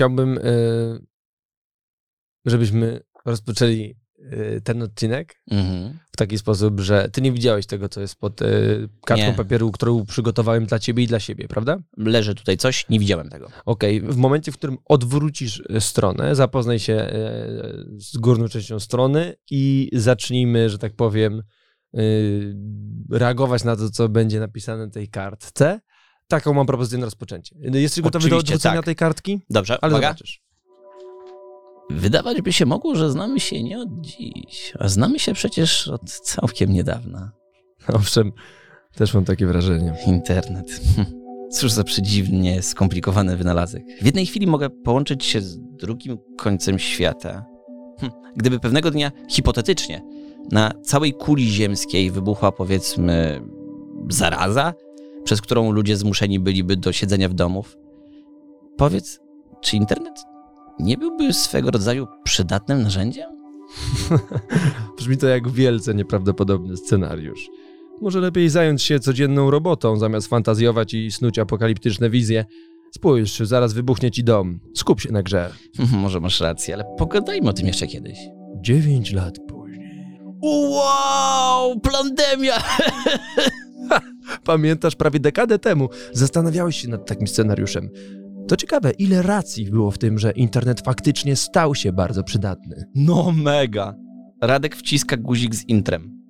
chciałbym, e, żebyśmy rozpoczęli e, ten odcinek Mhm. w taki sposób, że ty nie widziałeś tego, co jest pod e, kartką Nie. papieru, którą przygotowałem dla ciebie i dla siebie, prawda? Leży tutaj coś, nie widziałem tego. Okej, w momencie, w którym odwrócisz stronę, zapoznaj się z górną częścią strony i zacznijmy, że tak powiem, reagować na to, co będzie napisane na tej kartce. Taką mam propozycję na rozpoczęcie. Jesteś gotowy do odwrócenia tak. tej kartki? Dobrze, Ale uwaga. zobaczysz. Wydawać by się mogło, że znamy się nie od dziś, a znamy się przecież od całkiem niedawna. Owszem, też mam takie wrażenie. Internet. Hm. Cóż za przedziwnie skomplikowany wynalazek. W jednej chwili mogę połączyć się z drugim końcem świata. Hm. Gdyby pewnego dnia, hipotetycznie, na całej kuli ziemskiej wybuchła powiedzmy zaraza, przez którą ludzie zmuszeni byliby do siedzenia w domów, powiedz, czy internet nie byłby swego rodzaju przydatnym narzędziem? Brzmi to jak wielce nieprawdopodobny scenariusz. Może lepiej zająć się codzienną robotą, zamiast fantazjować i snuć apokaliptyczne wizje. Spójrz, zaraz wybuchnie ci dom. Skup się na grze. Może masz rację, ale pogadajmy o tym jeszcze kiedyś. Dziewięć lat później. Wow, pandemia! Pamiętasz, prawie dekadę temu zastanawiałeś się nad takim scenariuszem. To ciekawe, ile racji było w tym, że internet faktycznie stał się bardzo przydatny. No mega. Radek wciska guzik z intrem.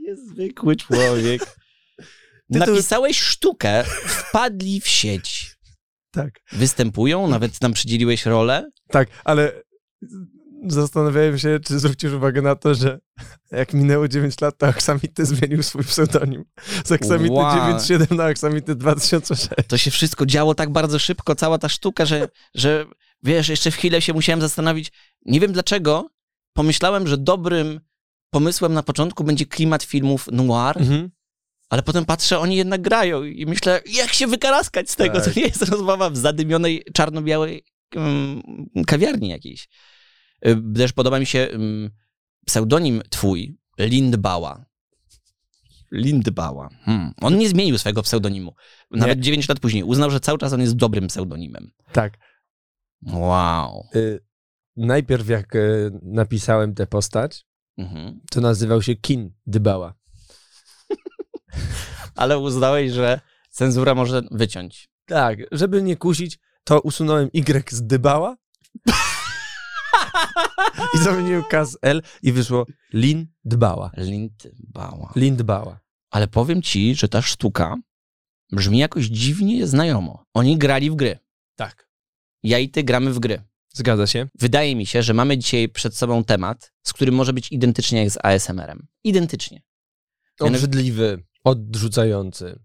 Niezwykły człowiek. Napisałeś sztukę, wpadli w sieć. Tak. Występują, nawet nam przydzieliłeś rolę. Tak, ale zastanawiałem się, czy zwrócisz uwagę na to, że jak minęło 9 lat, to Aksamity zmienił swój pseudonim. Z Aksamity Wow. 97 na Aksamity 2006. to się wszystko działo tak bardzo szybko, cała ta sztuka, że, że wiesz, jeszcze w chwilę się musiałem zastanowić. Nie wiem dlaczego. Pomyślałem, że dobrym pomysłem na początku będzie klimat filmów noir, Mhm. Ale potem patrzę, oni jednak grają i myślę, jak się wykaraskać z tego? Tak. To nie jest rozmowa w zadymionej, czarno-białej um, kawiarni jakiejś. Y, Też podoba mi się um, pseudonim twój, Lindbała. Lindbała. Hmm. On nie zmienił swojego pseudonimu. Nawet Nie. 9 lat później uznał, że cały czas on jest dobrym pseudonimem. Tak. Wow. Y, najpierw jak y, napisałem tę postać, Mhm. to nazywał się Kin Dybała. Ale uznałeś, że cenzura może wyciąć. Tak, żeby nie kusić, to usunąłem Y z Dybała i zamieniłem K z L i wyszło Lin Dbała. Lindbała. Lin Dbała. Ale powiem ci, że ta sztuka brzmi jakoś dziwnie znajomo. Oni grali w gry. Tak. Ja i ty gramy w gry. Zgadza się. Wydaje mi się, że mamy dzisiaj przed sobą temat, z którym może być identycznie jak z ASMR-em. Identycznie. Obrzydliwy, odrzucający.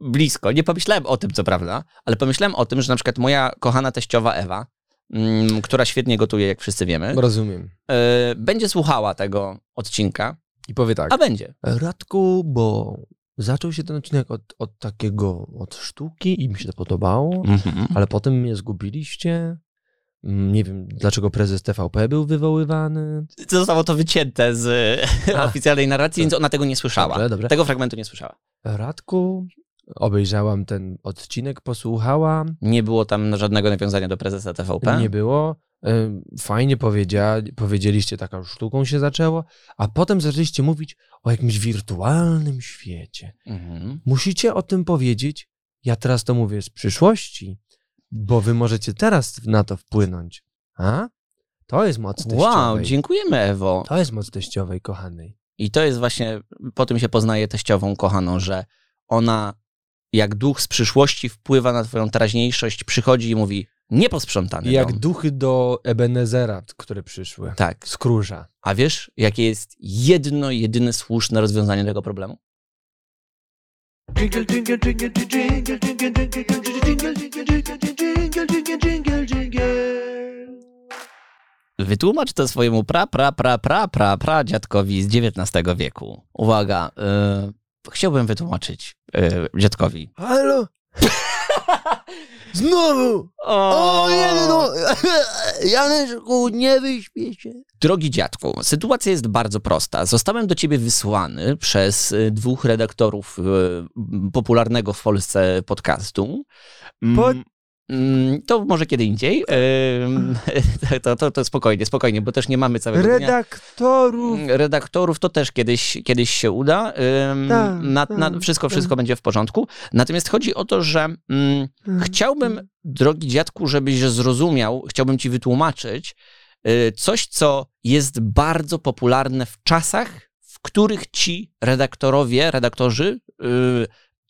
Blisko. Nie pomyślałem o tym, co prawda, ale pomyślałem o tym, że na przykład moja kochana teściowa Ewa, mm, która świetnie gotuje, jak wszyscy wiemy, Rozumiem. e, będzie słuchała tego odcinka, I powie tak. a będzie. Radku, bo zaczął się ten odcinek od, od takiego, od sztuki i mi się to podobało, Mhm. ale potem mnie zgubiliście. Mm, Nie wiem, dlaczego prezes TVP był wywoływany. Zostało to wycięte z A. oficjalnej narracji, więc ona tego nie słyszała. Dobrze, dobrze. Tego fragmentu nie słyszała. Radku, obejrzałam ten odcinek, posłuchałam. Nie było tam żadnego nawiązania do prezesa TVP. Nie było. Fajnie powiedzia, powiedzieliście, taką sztuką się zaczęło, a potem zaczęliście mówić o jakimś wirtualnym świecie. Mhm. Musicie o tym powiedzieć. Ja teraz to mówię z przyszłości, bo wy możecie teraz na to wpłynąć. A? To jest moc teściowej. Wow, dziękujemy Ewo. To jest moc teściowej, kochanej. I to jest właśnie, po tym się poznaje teściową kochaną, że ona jak duch z przyszłości wpływa na twoją teraźniejszość, przychodzi i mówi nieposprzątany Jak dom. duchy do Ebenezera, które przyszły. Tak. Skróża. A wiesz, jakie jest jedno, jedyne słuszne rozwiązanie tego problemu? Jingle, jingle, jingle, jingle, jingle, jingle, jingle, jingle, jingle, jingle, jingle, jingle, jingle. Wytłumacz to swojemu pra, pra, pra, pra, pra, pra dziadkowi z XIX wieku. Uwaga, y, chciałbym wytłumaczyć y, dziadkowi. Halo? Znowu! O, nie, no! Janeczku, nie wyśpię się. Drogi dziadku, sytuacja jest bardzo prosta. Zostałem do ciebie wysłany przez y, dwóch redaktorów y, popularnego w Polsce podcastu. Mm, Pod- To może kiedy indziej. To, to, to spokojnie, spokojnie, bo też nie mamy całego dnia. Redaktorów. Mm, redaktorów to też kiedyś, kiedyś się uda. Tak, na, na, tak, wszystko, tak. wszystko będzie w porządku. Natomiast chodzi o to, że mm, chciałbym, drogi dziadku, żebyś zrozumiał, chciałbym ci wytłumaczyć y, coś, co jest bardzo popularne w czasach, w których ci redaktorowie, redaktorzy y,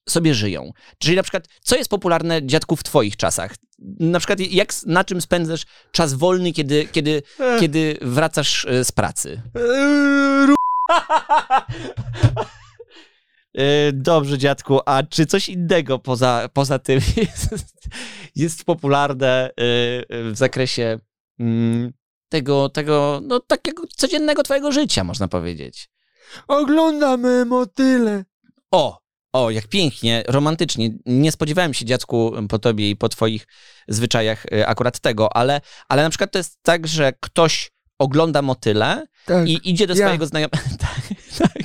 sobie żyją. Czyli na przykład, co jest popularne, dziadku, w twoich czasach? Na przykład, jak, na czym spędzasz czas wolny, kiedy, kiedy, Ech. kiedy wracasz y, z pracy? Eee, E, Dobrze, dziadku, a czy coś innego poza, poza tym jest, jest popularne e, w zakresie mm, tego, tego, no takiego codziennego twojego życia, można powiedzieć? Oglądamy motyle. O, o, jak pięknie, romantycznie. Nie spodziewałem się, dziadku, po tobie i po twoich zwyczajach e, akurat tego, ale, ale na przykład to jest tak, że ktoś ogląda motyle Tak. i idzie do ja. swojego znajomego. tak, tak.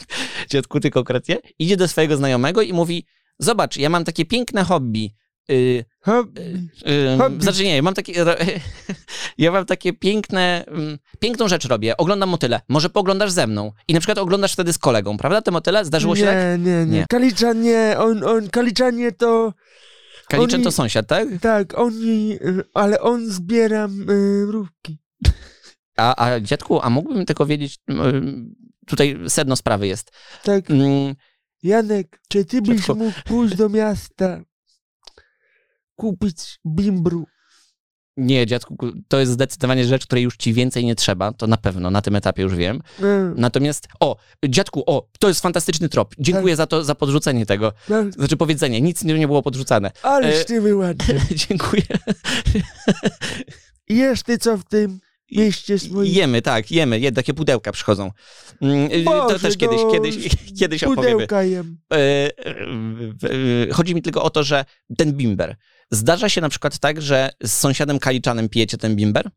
Dziadku, ty konkretnie. Idzie do swojego znajomego i mówi: Zobacz, ja mam takie piękne hobby. Yy, Hobby. yy, Hobby. znaczy nie, mam takie. Ja mam takie piękne. mm, Piękną rzecz robię. Oglądam motyle. Może pooglądasz ze mną. I na przykład oglądasz wtedy z kolegą, prawda? Te motyle? Zdarzyło się tak? nie, nie, nie, Nie. Kaliczan nie, on, on, Kaliczanie to, Kaliczyn oni- to sąsiad, tak? tak, oni, y, ale on zbiera y, mrówki. A, a dziadku, a mógłbym tylko wiedzieć. mm, Tutaj sedno sprawy jest. Tak, Mm, Janek, czy ty byś mógł pójść do miasta, kupić bimbru? Nie, dziadku, to jest zdecydowanie rzecz, której już ci więcej nie trzeba. To na pewno, na tym etapie już wiem. E, Natomiast, o, dziadku, o, to jest fantastyczny trop. Dziękuję za to, za podrzucenie tego. tak, Znaczy powiedzenie, nic nie, nie było podrzucane. ależ E, ty wyładnie. Dziękuję. Jesz ty co w tym mieście swoim? Jemy, tak, jemy. Je, takie pudełka przychodzą. Mm, y, to Boże, też kiedyś, no, kiedyś, kiedyś opowiemy. Jem. E, e, Chodzi mi tylko o to, że ten bimber. Zdarza się na przykład tak, że z sąsiadem Kaliczanem pijecie ten bimber?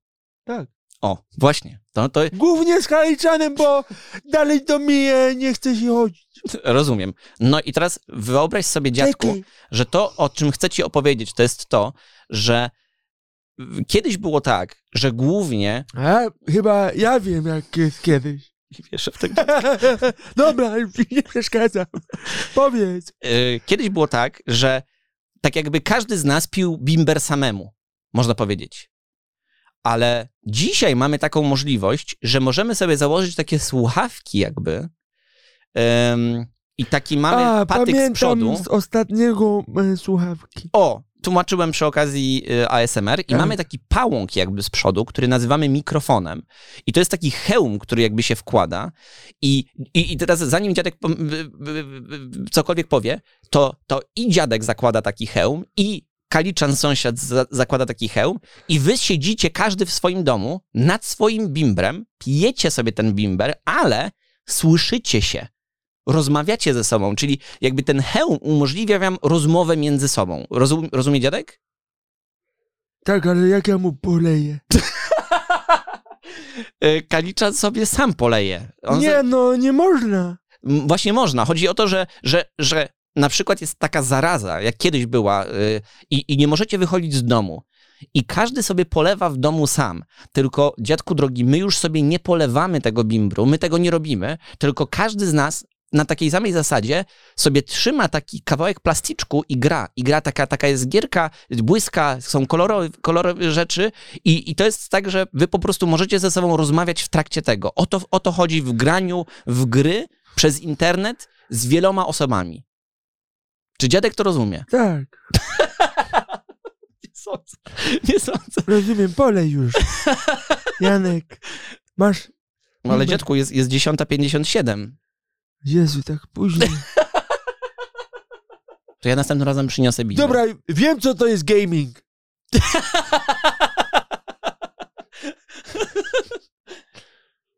Tak. O, właśnie. To, to Głównie z Kaliczanem, bo dalej do mnie nie chce się chodzić. rozumiem. No i teraz wyobraź sobie, dziadku, Czekaj. że to, o czym chcę ci opowiedzieć, to jest to, że kiedyś było tak, że głównie... A, chyba ja wiem, jak jest kiedyś. Wiesz, w tym, Dobra, nie przeszkadzam. Powiedz. y, kiedyś było tak, że tak jakby każdy z nas pił bimber samemu, można powiedzieć. Ale dzisiaj mamy taką możliwość, że możemy sobie założyć takie słuchawki jakby ym, i taki mamy A, patyk z przodu. z ostatniego e, słuchawki. O, tłumaczyłem przy okazji y, ASMR i Tak. mamy taki pałąk jakby z przodu, który nazywamy mikrofonem. I to jest taki hełm, który jakby się wkłada. I, i, i teraz zanim dziadek cokolwiek powie, to, to i dziadek zakłada taki hełm i Kaliczan sąsiad za, zakłada taki hełm i wy siedzicie każdy w swoim domu nad swoim bimbrem, pijecie sobie ten bimber, ale słyszycie się rozmawiacie ze sobą, czyli jakby ten hełm umożliwia wam rozmowę między sobą. Rozum, rozumie dziadek? Tak, ale jak ja mu poleję? E, Kaliczan sobie sam poleje. On nie, no, nie można. Właśnie można. Chodzi o to, że, że, że na przykład jest taka zaraza, jak kiedyś była, y, i, i nie możecie wychodzić z domu. I każdy sobie polewa w domu sam. Tylko, dziadku drogi, my już sobie nie polewamy tego bimbru, my tego nie robimy, tylko każdy z nas na takiej samej zasadzie sobie trzyma taki kawałek plasticzku i gra. I gra taka, taka jest gierka, błyska, są kolorowe, kolorowe rzeczy i, i to jest tak, że wy po prostu możecie ze sobą rozmawiać w trakcie tego. O to, o to chodzi w graniu w gry przez internet z wieloma osobami. Czy dziadek to rozumie? Tak, Nie sądzę. Nie sądzę. rozumiem, polej już. Janek, masz... No ale dziadku, jest, jest 10.57. Jezu, tak późno. To ja następnym razem przyniosę bimber. Dobra, wiem co to jest gaming.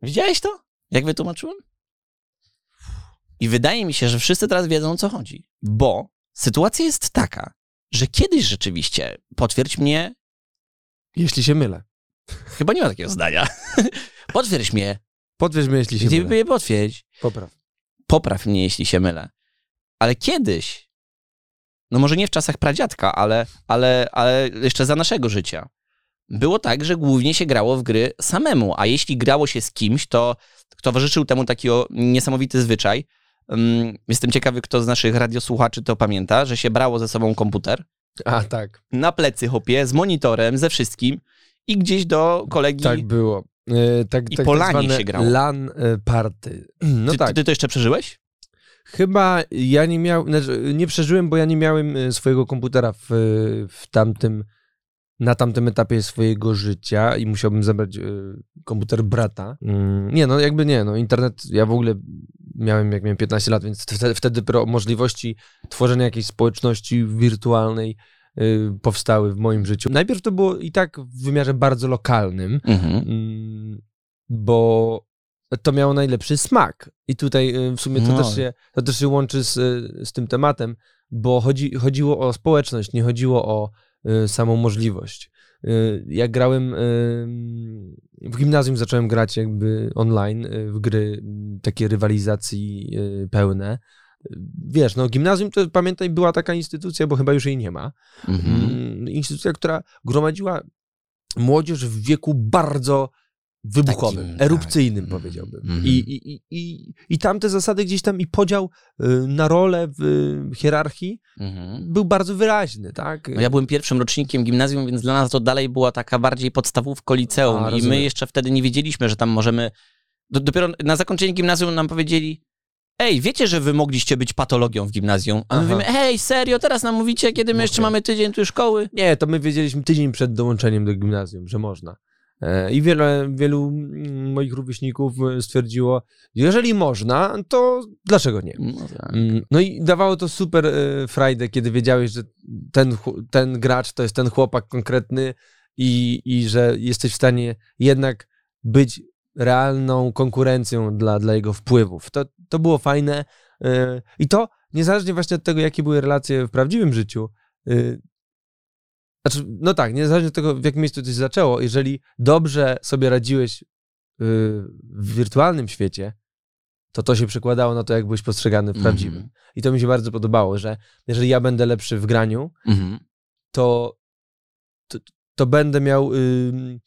Widziałeś to? Jak wytłumaczyłem? I wydaje mi się, że wszyscy teraz wiedzą, o co chodzi. Bo sytuacja jest taka, że kiedyś rzeczywiście, potwierdź mnie, Jeśli się mylę. chyba nie ma takiego zdania, potwierdź mnie, Potwierdź mnie, jeśli się ty mylę. potwierdź, Popraw. Popraw mnie, jeśli się mylę. Ale kiedyś, no może nie w czasach pradziadka, ale, ale, ale jeszcze za naszego życia, było tak, że głównie się grało w gry samemu, a jeśli grało się z kimś, to towarzyszył temu taki o- niesamowity zwyczaj. Ym, Jestem ciekawy, kto z naszych radiosłuchaczy to pamięta, że się brało ze sobą komputer, A, tak. na plecy hopie, z monitorem, ze wszystkim i gdzieś do kolegi... Tak było. E, tak, I tak, tak zwane się grało. LAN e, party. No ty, tak. ty to jeszcze przeżyłeś? Chyba ja nie miałem, znaczy, nie przeżyłem, bo ja nie miałem e, swojego komputera w, w tamtym, na tamtym etapie swojego życia i musiałbym zabrać komputer brata. Mm, Nie, no jakby nie, no internet, ja w ogóle miałem, jak miałem 15 lat, więc wtedy, wtedy możliwości tworzenia jakiejś społeczności wirtualnej powstały w moim życiu. Najpierw to było i tak w wymiarze bardzo lokalnym, Mhm. Mm, bo to miało najlepszy smak. I tutaj y, w sumie to, No. też, się, to też się łączy z, y, z tym tematem, bo chodzi, chodziło o społeczność, nie chodziło o y, samą możliwość. Y, Jak grałem y, w gimnazjum, zacząłem grać jakby online y, w gry y, takie rywalizacji y, pełne. Wiesz, no gimnazjum to pamiętaj była taka instytucja, bo chyba już jej nie ma. Mhm. Mm, Instytucja, która gromadziła młodzież w wieku bardzo wybuchowym, Takim, erupcyjnym tak. powiedziałbym. Mhm. I, i, i, i, I tam te zasady gdzieś tam i podział y, na role w y, hierarchii Mhm. był bardzo wyraźny, tak? No ja byłem pierwszym rocznikiem gimnazjum, więc dla nas to dalej była taka bardziej podstawówko liceum A, i my jeszcze wtedy nie wiedzieliśmy, że tam możemy... Do, dopiero na zakończenie gimnazjum nam powiedzieli ej, wiecie, że wy mogliście być patologią w gimnazjum? A my Aha. mówimy, hej, serio, teraz nam mówicie, kiedy my jeszcze Okej. mamy tydzień tu szkoły? Nie, to my wiedzieliśmy tydzień przed dołączeniem do gimnazjum, że można. E, I wiele, wielu mm, moich rówieśników e, stwierdziło, jeżeli można, to dlaczego nie? No tak. Mm, No i dawało to super e, frajdę, kiedy wiedziałeś, że ten, ten gracz to jest ten chłopak konkretny i, i że jesteś w stanie jednak być realną konkurencją dla, dla jego wpływów. To, to było fajne e, i to niezależnie właśnie od tego, jakie były relacje w prawdziwym życiu, e, znaczy, no tak, niezależnie od tego, w jakim miejscu to się zaczęło, jeżeli dobrze sobie radziłeś e, w wirtualnym świecie, to to się przekładało na to, jak byłeś postrzegany w prawdziwym. Mhm. I to mi się bardzo podobało, że jeżeli ja będę lepszy w graniu, Mhm. to, to, to będę miał, ym,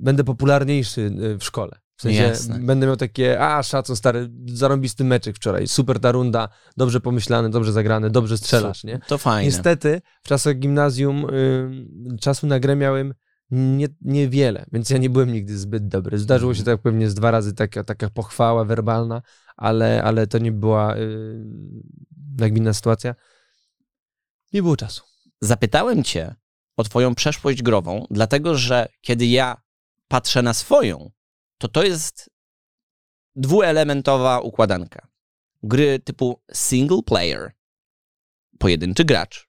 będę popularniejszy y, w szkole. W sensie Jasne. będę miał takie, a szacun stary, zarąbisty meczek wczoraj, super ta runda, dobrze pomyślany, dobrze zagrany, dobrze strzelasz, nie? To fajne. Niestety w czasach gimnazjum ym, czasu na grę miałem nie, niewiele, więc ja nie byłem nigdy zbyt dobry. Zdarzyło się Mhm. tak pewnie z dwa razy taka, taka pochwała werbalna, ale, ale to nie była yy, nagminna sytuacja. Nie było czasu. Zapytałem cię o twoją przeszłość grową, dlatego że kiedy ja patrzę na swoją, to to jest dwuelementowa układanka. Gry typu single player, pojedynczy gracz.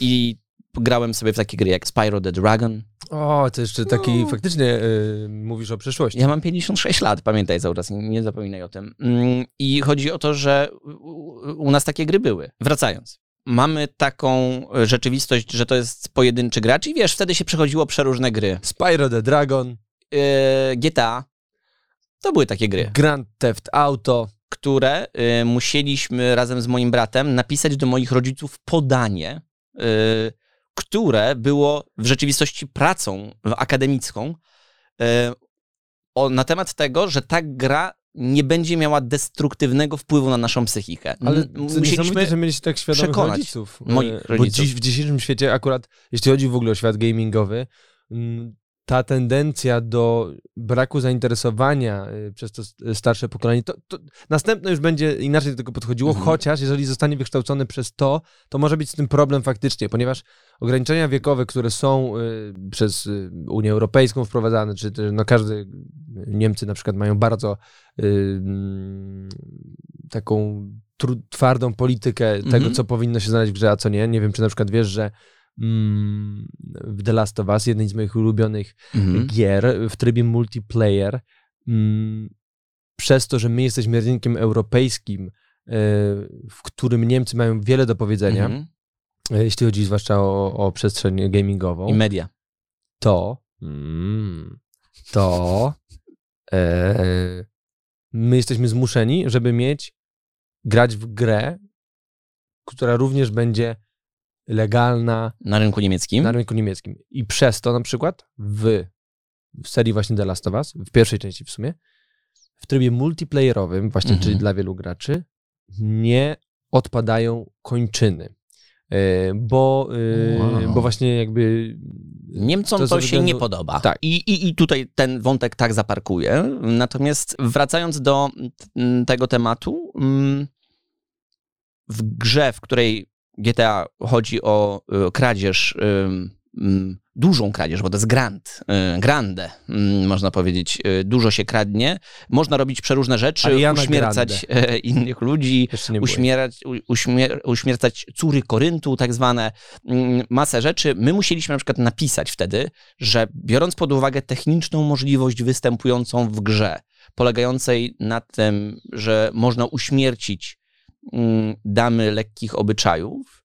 I grałem sobie w takie gry jak Spyro the Dragon. O, to jeszcze taki No. faktycznie yy, mówisz o przeszłości. Ja mam 56 lat, pamiętaj cały czas, nie, nie zapominaj o tym. Mm, I chodzi o to, że u, u nas takie gry były. Wracając. Mamy taką e, rzeczywistość, że to jest pojedynczy gracz i wiesz, wtedy się przechodziło przeróżne gry. Spyro the Dragon, E, GTA, to były takie gry, Grand Theft Auto. które e, musieliśmy razem z moim bratem napisać do moich rodziców podanie, e, które było w rzeczywistości pracą akademicką o, na temat tego, że ta gra nie będzie miała destruktywnego wpływu na naszą psychikę. Ale musieliśmy... że mieliście tak świadomych przekonać rodziców. moich Yy, rodziców. Bo dziś w dzisiejszym świecie akurat, jeśli chodzi w ogóle o świat gamingowy, ta tendencja do braku zainteresowania y, przez to s- starsze pokolenie, to, to następne już będzie inaczej do tego podchodziło, Mhm. chociaż jeżeli zostanie wykształcony przez to, to może być z tym problem faktycznie, ponieważ ograniczenia wiekowe, które są przez Unię Europejską wprowadzane, czy też, no każdy, Niemcy na przykład mają bardzo y, mm, taką tru, twardą politykę tego, Mhm. co powinno się znaleźć w grze, a co nie. Nie wiem, czy na przykład wiesz, że mm, w The Last of Us, jednej z moich ulubionych Mhm. gier w trybie multiplayer, mm, przez to, że my jesteśmy rynkiem europejskim, e, w którym Niemcy mają wiele do powiedzenia, Mhm. E, Jeśli chodzi zwłaszcza o, o przestrzeń gamingową, I media. to, mm, to my jesteśmy zmuszeni, żeby mieć, grać w grę, która również będzie legalna Na rynku niemieckim. na rynku niemieckim. I przez to na przykład w, w serii właśnie The Last of Us, w pierwszej części w sumie, w trybie multiplayerowym, właśnie Mhm. czyli dla wielu graczy, nie odpadają kończyny. E, Bo, e, Wow. bo właśnie jakby. Niemcom to, ze się względu- nie podoba. Tak. I, i, I tutaj ten wątek tak zaparkuję. Natomiast wracając do mm, tego tematu, mm, w grze, w której GTA chodzi o y, kradzież, dużą kradzież, bo to jest grand, y, grande, mm, można powiedzieć, y, dużo się kradnie, można robić przeróżne rzeczy, Ariana uśmiercać e, innych ludzi, uśmierać, uśmier, uśmiercać córy Koryntu, tak zwane, mm, masę rzeczy. My musieliśmy na przykład napisać wtedy, że biorąc pod uwagę techniczną możliwość występującą w grze, polegającej na tym, że można uśmiercić mm, damy lekkich obyczajów,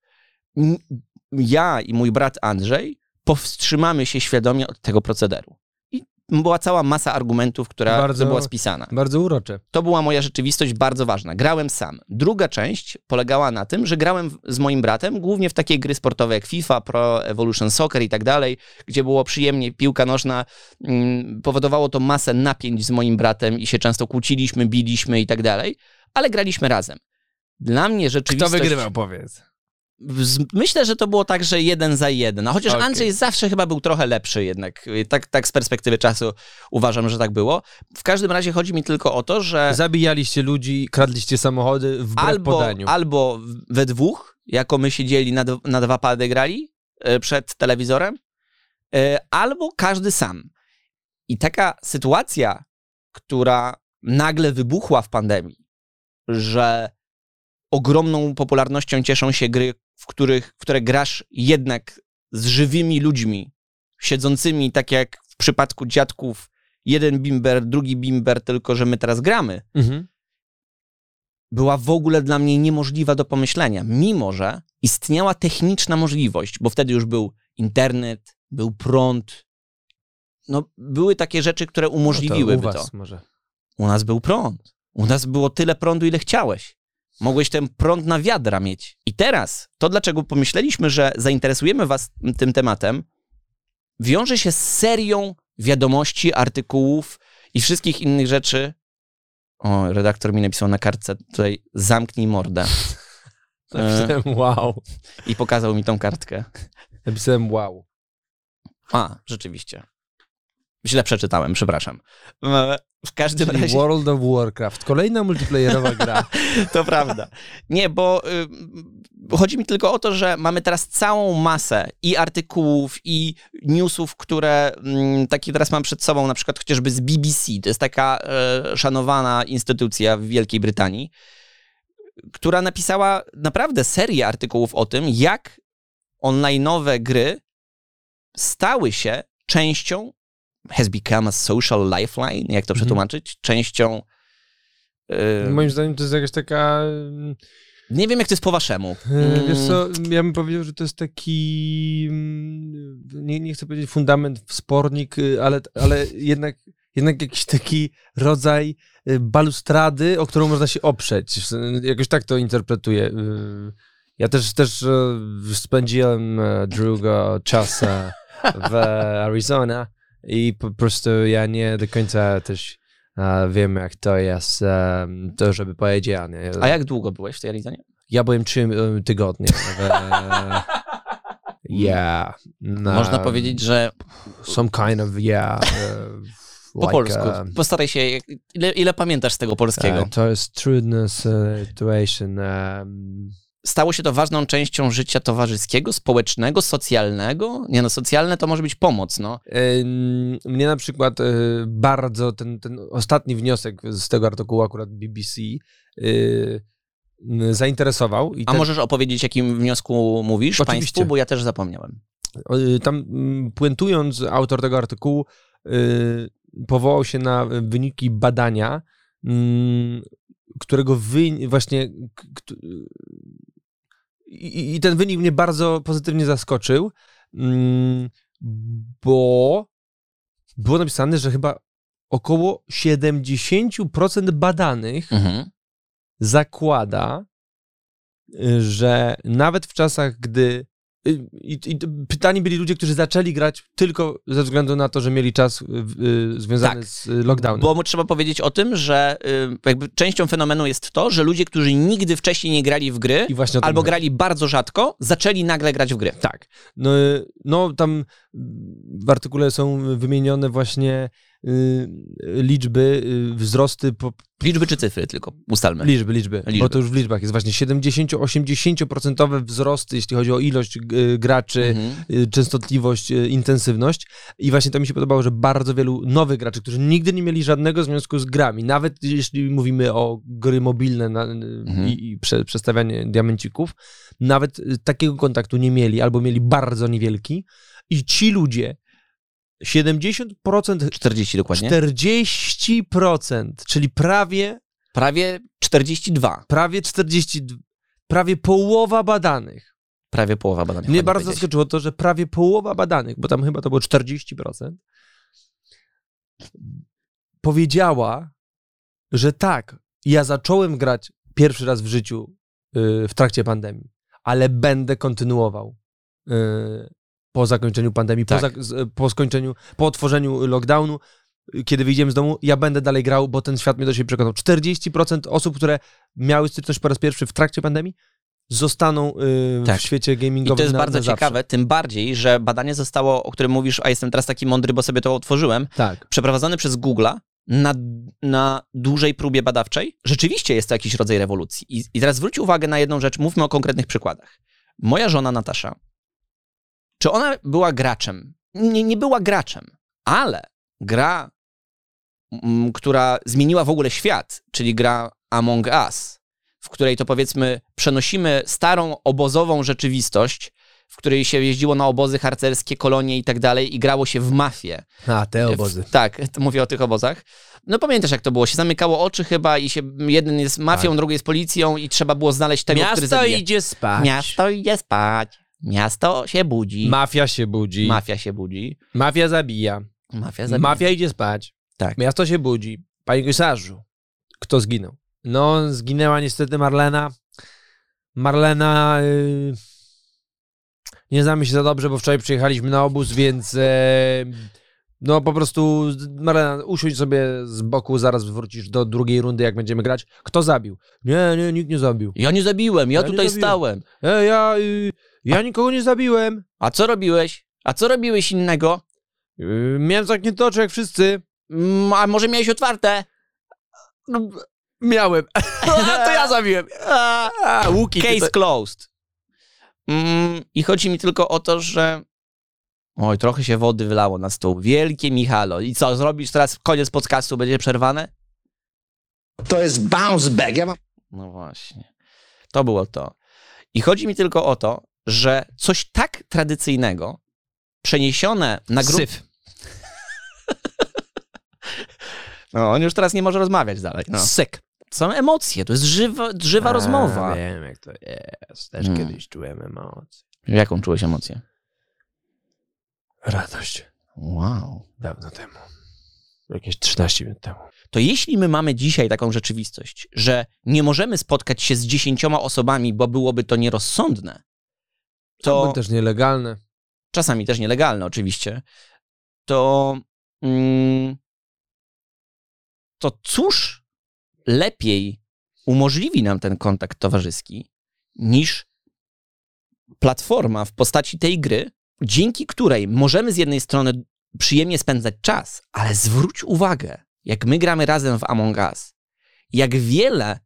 ja i mój brat Andrzej powstrzymamy się świadomie od tego procederu. I była cała masa argumentów, która Bardzo- była spisana. Bardzo urocze. To była moja rzeczywistość bardzo ważna. Grałem sam. Druga część polegała na tym, że grałem z moim bratem głównie w takie gry sportowe jak FIFA, Pro Evolution Soccer i tak dalej, gdzie było przyjemnie, piłka nożna. Mm, powodowało to masę napięć z moim bratem i się często kłóciliśmy, biliśmy i tak dalej, ale graliśmy razem. Dla mnie rzeczywistość... powiedz? Myślę, że to było tak, że jeden za jeden. A chociaż Okej. Andrzej zawsze chyba był trochę lepszy jednak. Tak, tak z perspektywy czasu uważam, że tak było. W każdym razie chodzi mi tylko o to, że Zabijaliście ludzi, kradliście samochody albo, podaniu. albo we dwóch, jako my siedzieli na, na dwa pady grali e, przed telewizorem, e, albo każdy sam. I taka sytuacja, która nagle wybuchła w pandemii, że ogromną popularnością cieszą się gry, w, których, w które grasz jednak z żywymi ludźmi, siedzącymi tak jak w przypadku dziadków, jeden bimber, drugi bimber, tylko że my teraz gramy, Mhm. była w ogóle dla mnie niemożliwa do pomyślenia, mimo że istniała techniczna możliwość, bo wtedy już był internet, był prąd. No, były takie rzeczy, które umożliwiłyby No u to. was może. U nas był prąd. U nas było tyle prądu, ile chciałeś. Mogłeś ten prąd na wiadra mieć. I teraz to, dlaczego pomyśleliśmy, że zainteresujemy Was tym tematem, wiąże się z serią wiadomości, artykułów i wszystkich innych rzeczy. O, redaktor mi napisał na kartce tutaj zamknij mordę Napisałem wow. i pokazał mi tą kartkę. Napisałem wow. A, rzeczywiście. Źle przeczytałem, przepraszam. W każdym Czyli razie... World of Warcraft. Kolejna multiplayerowa gra. To prawda. Nie, bo y, chodzi mi tylko o to, że mamy teraz całą masę i artykułów, i newsów, które mm, takie teraz mam przed sobą, na przykład chociażby z BBC. To jest taka e, szanowana instytucja w Wielkiej Brytanii, która napisała naprawdę serię artykułów o tym, jak online'owe gry stały się częścią has become a social lifeline, jak to Mhm. przetłumaczyć, częścią y, Moim zdaniem to jest jakaś taka... Nie wiem, jak to jest po waszemu. e, Wiesz co, ja bym powiedział, że to jest taki... Nie, nie chcę powiedzieć fundament, wspornik, y, ale, ale jednak, jednak jakiś taki rodzaj y, balustrady, o którą można się oprzeć. Jakoś tak to interpretuję. Y, Ja też, też spędziłem e, długo czas w Arizona i po prostu ja nie do końca też e, wiem, jak to jest, e, to żeby powiedzieć. Nie? A jak długo byłeś w tej Arizonie? Ja byłem trzy e, tygodnie. E, yeah. na- Można powiedzieć, że Some kind of, yeah. e, po like, polsku. e, Postaraj się, ile, ile pamiętasz z tego polskiego? e, to jest trudna situation. em, Stało się to ważną częścią życia towarzyskiego, społecznego, socjalnego? Nie no, socjalne to może być pomoc, no. Mnie na przykład y, bardzo ten, ten ostatni wniosek z tego artykułu akurat BBC y, zainteresował. A ten, możesz opowiedzieć, jakim wniosku mówisz Oczywiście. państwu, bo ja też zapomniałem. y, tam mm, puentując, autor tego artykułu powołał się na wyniki badania, mm, którego wy, właśnie i, i ten wynik mnie bardzo pozytywnie zaskoczył, mm, bo było napisane, że chyba około 70% badanych Mhm. zakłada, y, że nawet w czasach, gdy. Y, I, i pytani byli ludzie, którzy zaczęli grać tylko ze względu na to, że mieli czas y, y, związany Tak. z lockdownem. Bo trzeba powiedzieć o tym, że y, jakby częścią fenomenu jest to, że ludzie, którzy nigdy wcześniej nie grali w gry, albo chodzi. grali bardzo rzadko, zaczęli nagle grać w gry. Tak. No, no tam w artykule są wymienione właśnie liczby, y, wzrosty po, Liczby czy cyfry tylko, ustalmy. Liczby, liczby, Liczby. Bo to już w liczbach jest właśnie 70-80% wzrosty, jeśli chodzi o ilość y, graczy, Mhm. y, częstotliwość, y, intensywność. I właśnie to mi się podobało, że bardzo wielu nowych graczy, którzy nigdy nie mieli żadnego związku z grami, nawet jeśli mówimy o gry mobilne na, Mhm. i, i prze, przestawianie diamencików, nawet y, takiego kontaktu nie mieli albo mieli bardzo niewielki. I ci ludzie, 70%, 40 dokładnie. 40%, czyli prawie Prawie 42. prawie 40, prawie połowa badanych. Prawie połowa badań. Mnie bardzo zaskoczyło to, że prawie połowa badanych, bo tam chyba to było 40%, powiedziała, że tak, ja zacząłem grać pierwszy raz w życiu y, w trakcie pandemii, ale będę kontynuował y, po zakończeniu pandemii, po, Tak. zak- z- po skończeniu, po otworzeniu lockdownu, kiedy wyjdziemy z domu, ja będę dalej grał, bo ten świat mnie do siebie przekonał. 40% osób, które miały styczność po raz pierwszy w trakcie pandemii, zostaną y, Tak. w świecie I gamingowym to jest na, bardzo na zawsze. ciekawe, tym bardziej, że badanie zostało, o którym mówisz, a jestem teraz taki mądry, bo sobie to otworzyłem, Tak. przeprowadzone przez Google'a na, na dużej próbie badawczej. Rzeczywiście jest to jakiś rodzaj rewolucji. I, I teraz zwróć uwagę na jedną rzecz, mówmy o konkretnych przykładach. Moja żona Natasza, czy ona była graczem? Nie, nie była graczem, ale gra, mm, która zmieniła w ogóle świat, czyli gra Among Us, w której to powiedzmy przenosimy starą obozową rzeczywistość, w której się jeździło na obozy harcerskie, kolonie i tak dalej i grało się w mafię. A, te W, tak, mówię o tych obozach. No pamiętasz jak to było, się zamykało oczy chyba i się jeden jest mafią, Tak. drugi jest policją i trzeba było znaleźć tego, który Miasto zabije. idzie spać. Miasto idzie spać. Miasto się budzi. Mafia się budzi. Mafia się budzi. Mafia zabija. Mafia zabija. Mafia idzie spać. Tak. Miasto się budzi. Panie komisarzu, kto zginął? No, zginęła niestety Marlena. Marlena... y, nie znamy się za dobrze, bo wczoraj przyjechaliśmy na obóz, więc... e, no po prostu, Marlena, usiądź sobie z boku, zaraz wrócisz do drugiej rundy, jak będziemy grać. Kto zabił? Nie, nie, nikt nie zabił. Ja nie zabiłem, ja, Ja tutaj zabiłem. stałem. E, ja, y, ja nikogo nie zabiłem. A co robiłeś? A co robiłeś innego? Y, miałem zamknięte oczy jak wszyscy. Mm, A może miałeś otwarte? No, miałem. to ja zabiłem. A, a, łuki. Case tutaj. closed. Mm, I chodzi mi tylko o to, że. Oj, trochę się wody wylało na stół. Wielkie Michalo. I co, zrobisz teraz koniec podcastu, będzie przerwane? To jest bounce back. Ja mam No właśnie. To było to. I chodzi mi tylko o to, że coś tak tradycyjnego, przeniesione na grupę. Syf. No, on już teraz nie może rozmawiać dalej. No. Syk. Są emocje, to jest żywa, żywa rozmowa. Wiem, jak to jest. Też Mm. kiedyś czułem emocje. Jaką czułeś emocję? Radość. Wow. Dawno temu. Jakieś 13 minut temu. to jeśli my mamy dzisiaj taką rzeczywistość, że nie możemy spotkać się z dziesięcioma osobami, bo byłoby to nierozsądne, To też nielegalne. czasami też nielegalne oczywiście, to, mm, to cóż lepiej umożliwi nam ten kontakt towarzyski niż platforma w postaci tej gry, dzięki której możemy z jednej strony przyjemnie spędzać czas, ale zwróć uwagę, jak my gramy razem w Among Us, jak wiele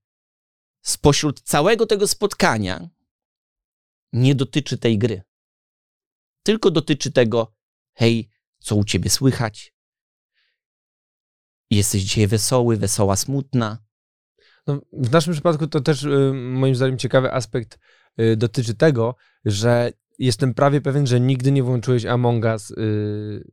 spośród całego tego spotkania nie dotyczy tej gry. Tylko dotyczy tego, hej, co u ciebie słychać? Jesteś dzisiaj wesoły, wesoła, smutna. No, w naszym przypadku to też y, moim zdaniem ciekawy aspekt y, dotyczy tego, że jestem prawie pewien, że nigdy nie włączyłeś Among Us y,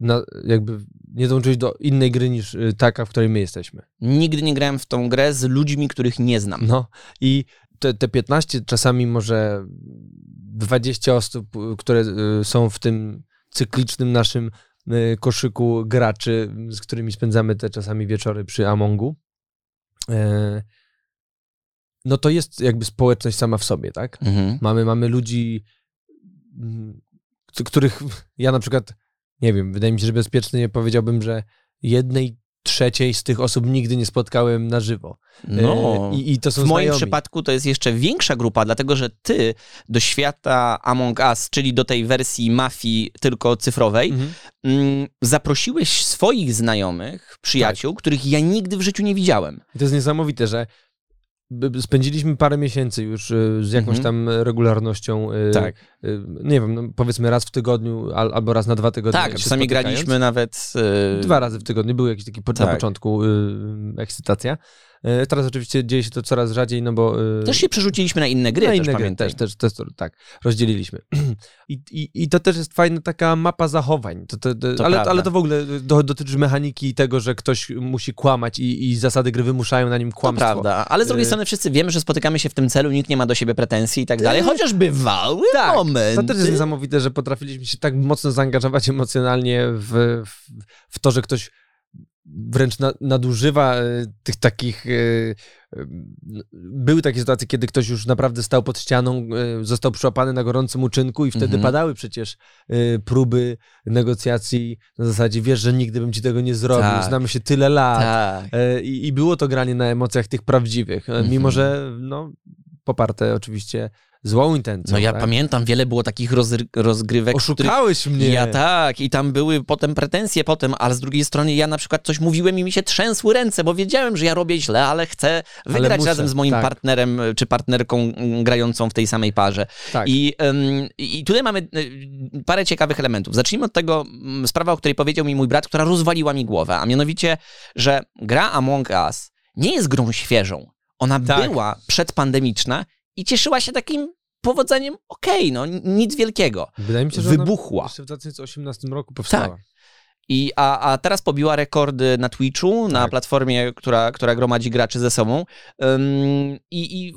na, jakby nie dołączyłeś do innej gry niż y, taka, w której my jesteśmy. Nigdy nie grałem w tą grę z ludźmi, których nie znam. No i te, te 15, czasami może 20 osób, y, które y, są w tym cyklicznym naszym y, koszyku graczy, z którymi spędzamy te czasami wieczory przy Amongu, e, no to jest jakby społeczność sama w sobie, tak? Mhm. Mamy, mamy ludzi, mm, których ja na przykład, nie wiem, wydaje mi się, że bezpiecznie powiedziałbym, że jednej trzeciej z tych osób nigdy nie spotkałem na żywo. E, No. I, i to są W moim znajomi. przypadku to jest jeszcze większa grupa, dlatego że ty do świata Among Us, czyli do tej wersji mafii tylko cyfrowej, Mhm. mm, zaprosiłeś swoich znajomych, przyjaciół, których ja nigdy w życiu nie widziałem. I To jest niesamowite, że spędziliśmy parę miesięcy już y, z jakąś Mhm. tam regularnością. y, Tak. y, Nie wiem, no powiedzmy raz w tygodniu al, albo raz na dwa tygodnie. Tak, czasami graliśmy nawet... Dwa razy w tygodniu, był jakiś taki po, na Tak. początku ekscytacja. Y, teraz oczywiście dzieje się to coraz rzadziej, no bo... y, Też się przerzuciliśmy na inne gry, na też inne gry też, też, też, to- tak, rozdzieliliśmy. I, i, I to też jest fajna taka mapa zachowań. To, to, to, To ale, ale to w ogóle do, dotyczy mechaniki i tego, że ktoś musi kłamać i, i zasady gry wymuszają na nim To kłamstwo. prawda, ale z drugiej strony wszyscy wiemy, że spotykamy się w tym celu, nikt nie ma do siebie pretensji i tak dalej, chociaż bywały Tak, momenty. To też jest niesamowite, że potrafiliśmy się tak mocno zaangażować emocjonalnie w, w, w to, że ktoś wręcz na, nadużywa e, tych takich. e, e, Były takie sytuacje, kiedy ktoś już naprawdę stał pod ścianą, został przyłapany na gorącym uczynku, i wtedy Mhm. padały przecież próby negocjacji na zasadzie: wiesz, że nigdy bym ci tego nie zrobił, Tak. znamy się tyle lat. Tak. I, I było to granie na emocjach tych prawdziwych, e, mimo Mhm. że no, poparte oczywiście złą intencją. No ja tak? pamiętam, wiele było takich rozry- rozgrywek, w których Oszukałeś mnie. Ja tak, i tam były potem pretensje potem, ale z drugiej strony ja na przykład coś mówiłem i mi się trzęsły ręce, bo wiedziałem, że ja robię źle, ale chcę wygrać muszę, razem z moim tak. partnerem czy partnerką mm, grającą w tej samej parze. Tak. I, ym, I tutaj mamy y, parę ciekawych elementów. Zacznijmy od tego, mm, sprawa, o której powiedział mi mój brat, która rozwaliła mi głowę, a mianowicie, że gra Among Us nie jest grą świeżą. Ona Tak. była przedpandemiczna i cieszyła się takim powodzeniem, okej, no nic wielkiego. Wydaje mi się, że Wybuchła. Jeszcze w 2018 roku powstała. Tak. I, a, a teraz pobiła rekordy na Twitchu, na Tak. platformie, która, która gromadzi graczy ze sobą. Ym, i, i,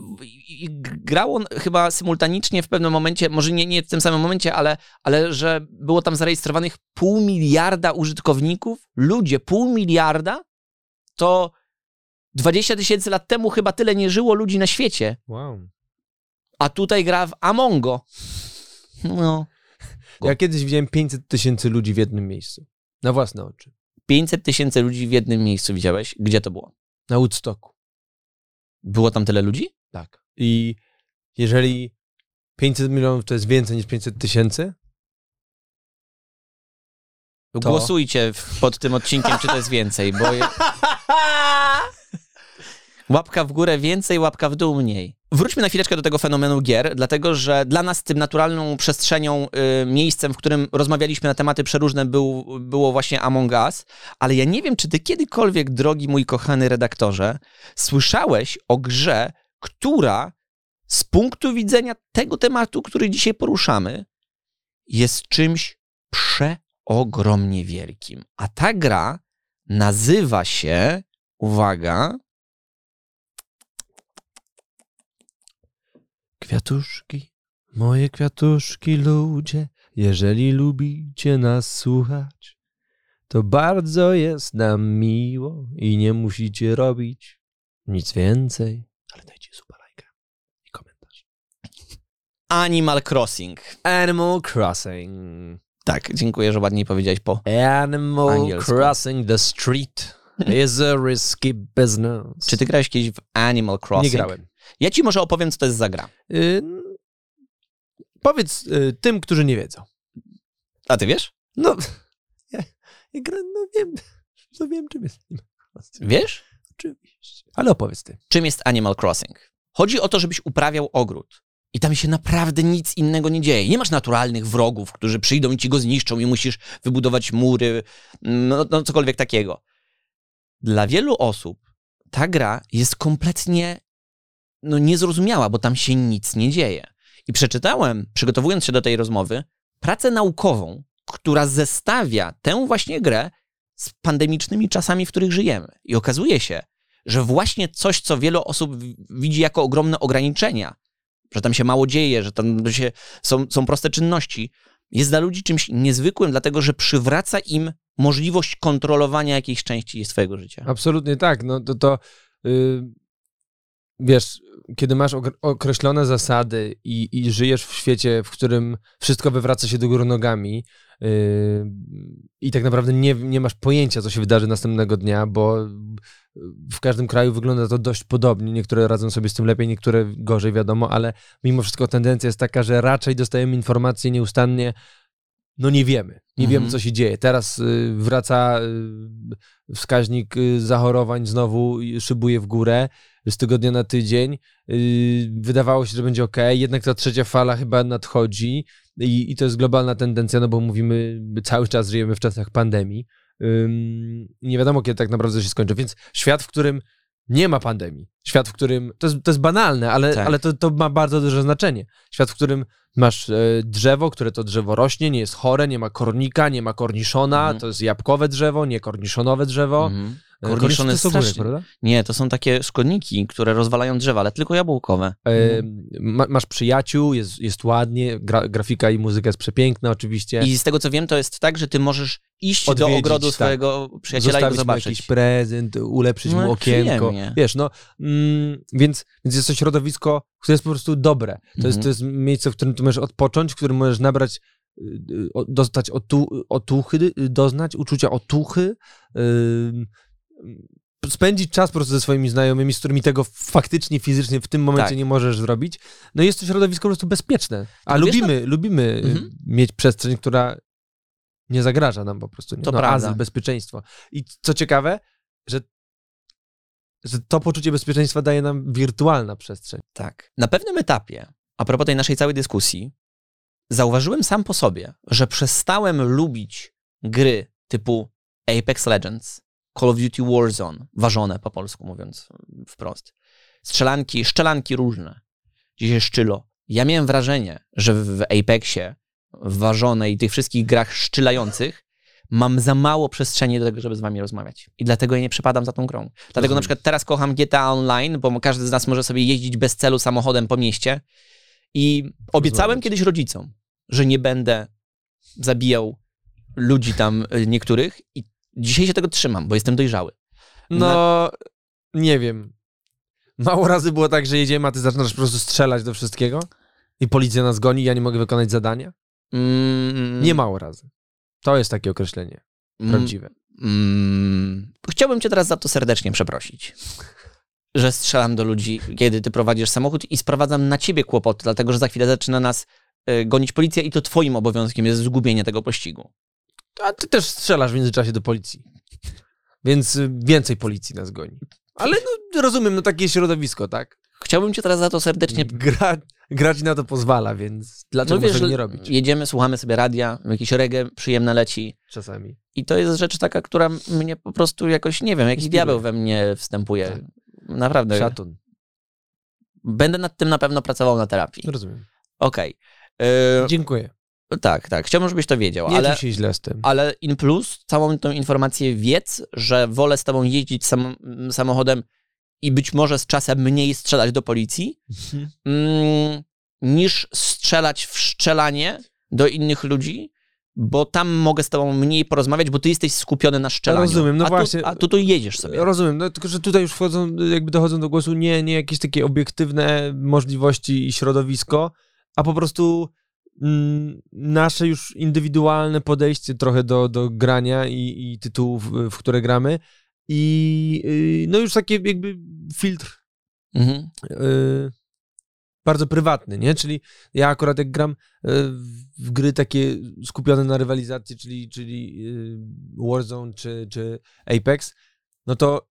I grało chyba symultanicznie w pewnym momencie, może nie, nie w tym samym momencie, ale, ale że było tam zarejestrowanych pół miliarda użytkowników. Ludzie, pół miliarda to 20 tysięcy lat temu chyba tyle nie żyło ludzi na świecie. Wow. A tutaj gra w Amongo. No. Ja kiedyś widziałem 500 tysięcy ludzi w jednym miejscu. Na własne oczy. 500 tysięcy ludzi w jednym miejscu widziałeś. Gdzie to było? Na Woodstocku. Było tam tyle ludzi? Tak. I jeżeli 500 milionów to jest więcej niż 500 tysięcy, To? Głosujcie pod tym odcinkiem, czy to jest więcej, bo... Łapka w górę więcej, łapka w dół mniej. Wróćmy na chwileczkę do tego fenomenu gier, dlatego że dla nas tym naturalną przestrzenią, y, miejscem, w którym rozmawialiśmy na tematy przeróżne, był, było właśnie Among Us, ale ja nie wiem, czy ty kiedykolwiek, drogi mój kochany redaktorze, słyszałeś o grze, która z punktu widzenia tego tematu, który dzisiaj poruszamy, jest czymś przeogromnie wielkim. A ta gra nazywa się, uwaga, Kwiatuszki, moje kwiatuszki ludzie, jeżeli lubicie nas słuchać, to bardzo jest nam miło i nie musicie robić nic więcej, ale dajcie suba lajka i komentarz. Animal Crossing. Animal Crossing. Tak, dziękuję, że ładniej powiedziałeś po. Animal Angielsku. Crossing the street is a risky business. Czy ty grałeś kiedyś w Animal Crossing? Nie grałem. Ja ci może opowiem, co to jest za gra. Y, powiedz y, tym, którzy nie wiedzą. A ty wiesz? No, ja, ja gra, no wiem, no wiem, czym jest Animal Crossing. Wiesz? Oczywiście. Ale opowiedz ty. Czym jest Animal Crossing? Chodzi o to, żebyś uprawiał ogród. I tam się naprawdę nic innego nie dzieje. Nie masz naturalnych wrogów, którzy przyjdą i ci go zniszczą i musisz wybudować mury, no, no cokolwiek takiego. Dla wielu osób ta gra jest kompletnie no, niezrozumiała, bo tam się nic nie dzieje. I przeczytałem, przygotowując się do tej rozmowy, pracę naukową, która zestawia tę właśnie grę z pandemicznymi czasami, w których żyjemy. I okazuje się, że właśnie coś, co wiele osób widzi jako ogromne ograniczenia, że tam się mało dzieje, że tam się, są, są proste czynności, jest dla ludzi czymś niezwykłym, dlatego że przywraca im możliwość kontrolowania jakiejś części swojego życia. Absolutnie tak. No to, to y, wiesz, kiedy masz okre- określone zasady i, i żyjesz w świecie, w którym wszystko wywraca się do góry nogami y, i tak naprawdę nie, nie masz pojęcia, co się wydarzy następnego dnia, bo w każdym kraju wygląda to dość podobnie. Niektóre radzą sobie z tym lepiej, niektóre gorzej, wiadomo, ale mimo wszystko tendencja jest taka, że raczej dostajemy informacje nieustannie, no nie wiemy. Nie Mhm. wiemy, co się dzieje. Teraz y, wraca y, wskaźnik y, zachorowań, znowu szybuje w górę z tygodnia na tydzień. Y, wydawało się, że będzie ok, jednak ta trzecia fala chyba nadchodzi i, i to jest globalna tendencja, no bo mówimy, cały czas żyjemy w czasach pandemii. Nie wiadomo, kiedy tak naprawdę się skończy. Więc świat, w którym nie ma pandemii, świat, w którym. To jest, to jest banalne, ale, Tak. ale to, to ma bardzo duże znaczenie. Świat, w którym masz e, drzewo, które to drzewo rośnie, nie jest chore, nie ma kornika, nie ma korniszona, Mhm. to jest jabłkowe drzewo, nie korniszonowe drzewo. Mhm. E, Korniszon korniszon jest to są góry, prawda? Nie, to są takie szkodniki, które rozwalają drzewa, ale tylko jabłkowe. E, ma, masz przyjaciół, jest, jest ładnie, gra, grafika i muzyka jest przepiękna oczywiście. I z tego co wiem, to jest tak, że ty możesz iść do ogrodu tak. swojego przyjaciela i go zostawić zobaczyć. jakiś prezent, ulepszyć No, mu okienko. przyjemnie. Wiesz, no, mm, więc, więc jest to środowisko, które jest po prostu dobre. To, jest, Mhm. to jest miejsce, w którym ty możesz odpocząć, w którym możesz nabrać, y, y, dostać otu, otuchy, doznać uczucia otuchy, spędzić czas po prostu ze swoimi znajomymi, z którymi tego faktycznie, fizycznie w tym momencie Tak. nie możesz zrobić. No jest to środowisko po prostu bezpieczne. A wiesz, lubimy, lubimy y, Mhm. mieć przestrzeń, która nie zagraża nam po prostu. Nie? To no, prawda. azyl, bezpieczeństwo. I co ciekawe, że, że to poczucie bezpieczeństwa daje nam wirtualna przestrzeń. Tak. Na pewnym etapie, a propos tej naszej całej dyskusji, zauważyłem sam po sobie, że przestałem lubić gry typu Apex Legends, Call of Duty Warzone, ważone po polsku mówiąc wprost, strzelanki, szczelanki różne, dzisiaj szczylo. Ja miałem wrażenie, że w Apexie, w ważone i tych wszystkich grach szczylających mam za mało przestrzeni do tego, żeby z wami rozmawiać. I dlatego ja nie przypadam za tą grą. Dlatego Rozumiem. na przykład teraz kocham GTA Online, bo każdy z nas może sobie jeździć bez celu samochodem po mieście. I obiecałem kiedyś rodzicom, że nie będę zabijał ludzi tam y, niektórych i dzisiaj się tego trzymam, bo jestem dojrzały. No, nie wiem. Mało razy było tak, że jedziemy, a ty zaczynasz po prostu strzelać do wszystkiego i policja nas goni i ja nie mogę wykonać zadania? Mm, Nie mało razy. To jest takie określenie mm, prawdziwe. Mm, chciałbym cię teraz za to serdecznie przeprosić. Że strzelam do ludzi, kiedy ty prowadzisz samochód i sprowadzam na ciebie kłopoty, dlatego że za chwilę zaczyna nas y, gonić policja i to twoim obowiązkiem jest zgubienie tego pościgu. A ty też strzelasz w międzyczasie do policji. Więc y, więcej policji nas goni. Ale no, rozumiem, no takie środowisko, tak? Chciałbym cię teraz za to serdecznie Gra, grać na to pozwala, więc dlaczego No wiesz, nie robić? jedziemy, słuchamy sobie radia, jakieś reggae przyjemne leci Czasami. i to jest rzecz taka, która mnie po prostu jakoś, nie wiem, jakiś diabeł we mnie wstępuje. Tak. Naprawdę. Szatun. Będę nad tym na pewno pracował na terapii. Rozumiem. Okej. Y, Dziękuję. Tak, tak. Chciałbym, żebyś to wiedział, Nie ale... się źle z tym. Ale in plus, całą tą informację wiedz, że wolę z tobą jeździć sam, samochodem i być może z czasem mniej strzelać do policji, Mhm. mm, niż strzelać w strzelanie do innych ludzi, bo tam mogę z tobą mniej porozmawiać, bo ty jesteś skupiony na strzelaniu. Rozumiem, no a właśnie. Tu, a tu, tu jedziesz sobie. Rozumiem, no, tylko że tutaj już wchodzą, jakby dochodzą do głosu nie, nie jakieś takie obiektywne możliwości i środowisko, a po prostu nasze już indywidualne podejście trochę do, do grania i, i tytułów, w- w które gramy i y, no już taki jakby filtr Mhm. y, bardzo prywatny, nie? Czyli ja akurat jak gram y, w gry takie skupione na rywalizacji, czyli, czyli y, Warzone czy, czy Apex, no to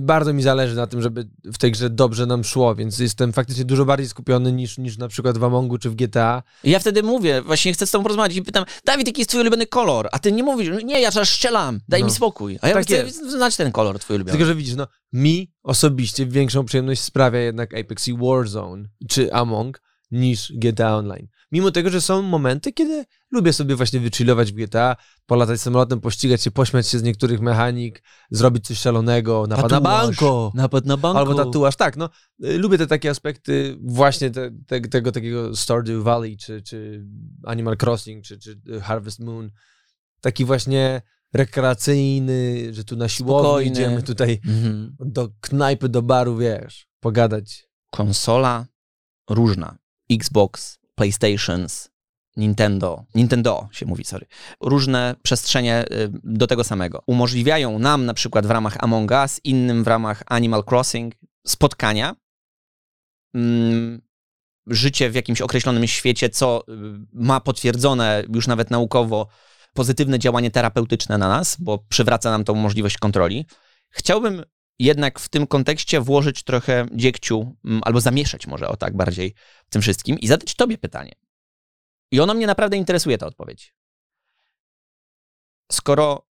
bardzo mi zależy na tym, żeby w tej grze dobrze nam szło, więc jestem faktycznie dużo bardziej skupiony niż, niż na przykład w Amongu czy w GTA. Ja wtedy mówię, właśnie chcę z tobą porozmawiać i pytam, Dawid, jaki jest twój ulubiony kolor? A ty nie mówisz, nie, ja teraz strzelam, daj No. mi spokój. A ja Tak chcę znać ten kolor twój ulubiony. Tylko, że widzisz, no mi osobiście większą przyjemność sprawia jednak Apex i Warzone czy Among niż GTA Online. Mimo tego, że są momenty, kiedy lubię sobie właśnie wychillować w GTA, polatać samolotem, pościgać się, pośmiać się z niektórych mechanik, zrobić coś szalonego, napad na banko. Napad na banko. Albo tatuaż, tak, no. y, Lubię te takie aspekty właśnie te, te, tego takiego Stardew Valley, czy, czy Animal Crossing, czy, czy y, Harvest Moon. Taki właśnie rekreacyjny, że tu na siłowni Spokojny. idziemy tutaj Mhm. do knajpy, do baru, wiesz, pogadać. Konsola różna. Xbox, PlayStations, Nintendo. Nintendo się mówi, sorry. Różne przestrzenie y, do tego samego. Umożliwiają nam na przykład w ramach Among Us, innym w ramach Animal Crossing spotkania, mm, życie w jakimś określonym świecie, co y, ma potwierdzone już nawet naukowo pozytywne działanie terapeutyczne na nas, bo przywraca nam tą możliwość kontroli. Chciałbym jednak w tym kontekście włożyć trochę dziegciu, mm, albo zamieszać może o tak bardziej w tym wszystkim i zadać tobie pytanie. I ono mnie naprawdę interesuje, ta odpowiedź. Skoro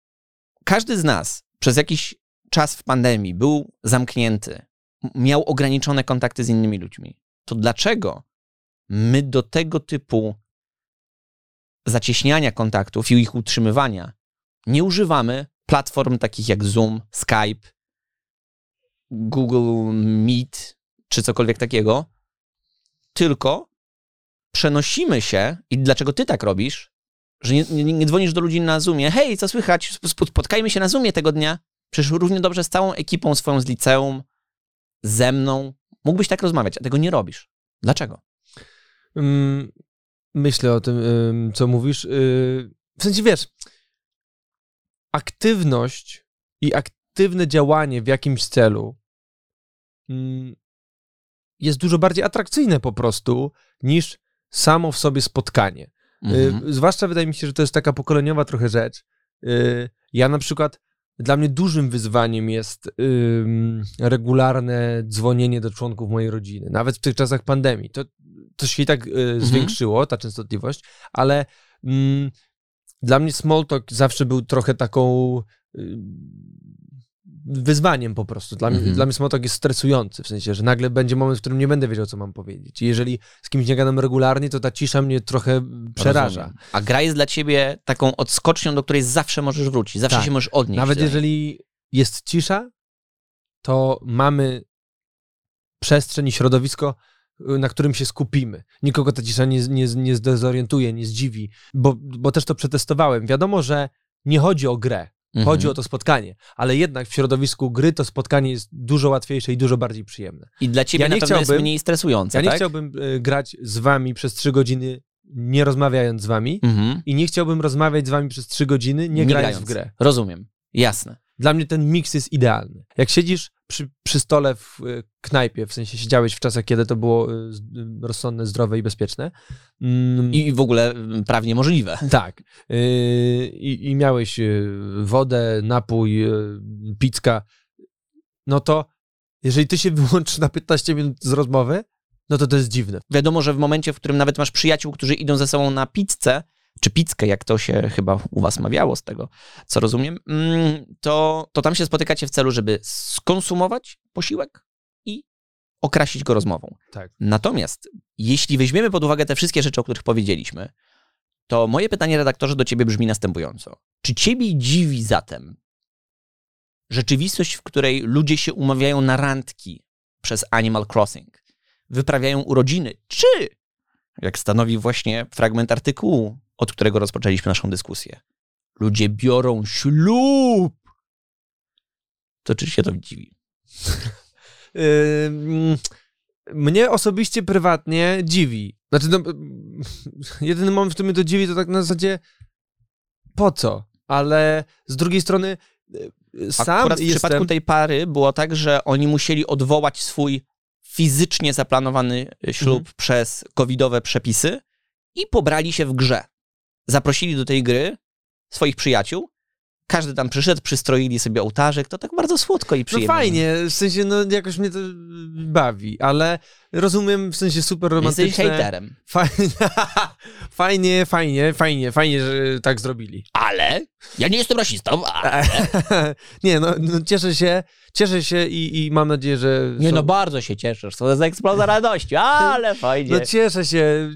każdy z nas przez jakiś czas w pandemii był zamknięty, miał ograniczone kontakty z innymi ludźmi, to dlaczego my do tego typu zacieśniania kontaktów i ich utrzymywania nie platform takich jak Zoom, Skype, Google Meet czy cokolwiek takiego, tylko przenosimy się i dlaczego ty tak robisz, że nie, nie, nie dzwonisz do ludzi na Zoomie, hej, co słychać, Sp- spotkajmy się na Zoomie tego dnia. Przecież równie dobrze z całą ekipą swoją z liceum, ze mną, mógłbyś tak rozmawiać, a tego nie robisz. Dlaczego? Mm, Myślę o tym, ym, co mówisz. Yy, W sensie, wiesz, aktywność i aktywne działanie w jakimś celu jest dużo bardziej atrakcyjne po prostu niż samo w sobie spotkanie. Mhm. Y, Zwłaszcza wydaje mi się, że to jest taka pokoleniowa trochę rzecz. Y, Ja na przykład, dla mnie dużym wyzwaniem jest regularne dzwonienie do członków mojej rodziny, nawet w tych czasach pandemii. To, to się i tak y, zwiększyło, ta częstotliwość, ale mm, dla mnie small talk zawsze był trochę taką wyzwaniem po prostu. Dla, mnie, Mhm. dla mnie talk jest stresujący, w sensie, że nagle będzie moment, w którym nie będę wiedział, co mam powiedzieć. I jeżeli z kimś nie gadam regularnie, to ta cisza mnie trochę przeraża. Rozumiem. A gra jest dla ciebie taką odskocznią, do której zawsze możesz wrócić, zawsze Tak. się możesz odnieść. Nawet jeżeli jest cisza, to mamy przestrzeń i środowisko, y, na którym się skupimy. Nikogo ta cisza nie, nie, nie zdezorientuje, nie zdziwi, bo, bo też to przetestowałem. Wiadomo, że nie chodzi o grę, Mhm. chodzi o to spotkanie, ale jednak w środowisku gry to spotkanie jest dużo łatwiejsze i dużo bardziej przyjemne. I dla ciebie Ja na nie pewno jest mniej stresujące, Ja nie tak? chciałbym y, grać z wami przez trzy godziny, nie rozmawiając z wami Mhm. i nie chciałbym rozmawiać z wami przez trzy godziny, nie, grając w grę. Rozumiem. Jasne. Dla mnie ten miks jest idealny. Jak siedzisz przy, przy stole w y, knajpie, w sensie siedziałeś w czasach, kiedy to było z- y, rozsądne, zdrowe i bezpieczne. Mm, I w ogóle prawnie możliwe. tak. I, I miałeś wodę, napój, pizzka. No to jeżeli ty się wyłączysz na 15 minut z rozmowy, no to to jest dziwne. Wiadomo, że w momencie, w którym nawet masz przyjaciół, którzy idą ze sobą na pizzę, czy pizzkę, jak to się chyba u was mawiało z tego, co rozumiem, mm, to, to tam się spotykacie w celu, żeby skonsumować posiłek i okrasić go rozmową. Tak. Natomiast jeśli weźmiemy pod uwagę te wszystkie rzeczy, o których powiedzieliśmy, to moje pytanie, redaktorze, do ciebie brzmi następująco. Czy ciebie dziwi zatem rzeczywistość, w której ludzie się umawiają na randki przez Animal Crossing, wyprawiają urodziny, czy, jak stanowi właśnie fragment artykułu, od którego rozpoczęliśmy naszą dyskusję, ludzie biorą ślub? To czy się to dziwi? Mnie osobiście, prywatnie dziwi. Znaczy, no, jedyny moment, w którym mnie to dziwi, to tak na zasadzie po co? Ale z drugiej strony yy, sam Akurat w jestem... przypadku tej pary było tak, że oni musieli odwołać swój fizycznie zaplanowany ślub Mhm. przez covidowe przepisy i pobrali się w grze. Zaprosili do tej gry swoich przyjaciół. Każdy tam przyszedł, przystroili sobie ołtarzek. To tak bardzo słodko i No przyjemnie. fajnie, w sensie, no jakoś mnie to bawi, ale rozumiem w sensie super romantyczne. Jesteś hejterem. Fajnie, fajnie, fajnie, fajnie, fajnie, że tak zrobili. Ale ja nie jestem rasistą. A... Nie, no, no cieszę się, cieszę się i, i mam nadzieję, że... Nie są- no, bardzo się cieszysz. To jest eksplozja radości, ale fajnie. No cieszę się.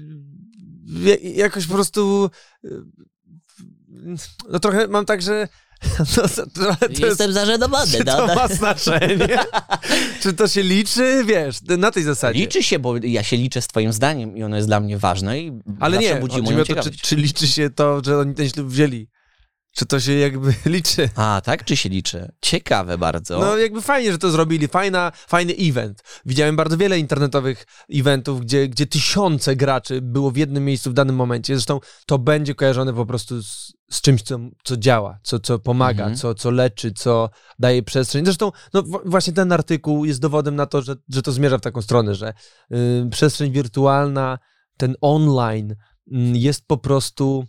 Ja- jakoś po prostu y, no trochę mam tak, że no, to, to Jestem zażenowany. czy no, to no. ma znaczenie? czy to się liczy? Wiesz, na tej zasadzie. Liczy się, bo ja się liczę z twoim zdaniem i ono jest dla mnie ważne i Ale nie, budzi chodzi mi moją to, czy, czy liczy się to, że oni ten ślub wzięli? Czy to się jakby liczy? A, tak? Czy się liczy? Ciekawe bardzo. No jakby fajnie, że to zrobili, Fajna, fajny event. Widziałem bardzo wiele internetowych eventów, gdzie, gdzie tysiące graczy było w jednym miejscu w danym momencie. Zresztą to będzie kojarzone po prostu z, z czymś, co, co działa, co, co pomaga, Mhm. co, co leczy, co daje przestrzeń. Zresztą no, właśnie ten artykuł jest dowodem na to, że, że to zmierza w taką stronę, że y, przestrzeń wirtualna, ten online y, jest po prostu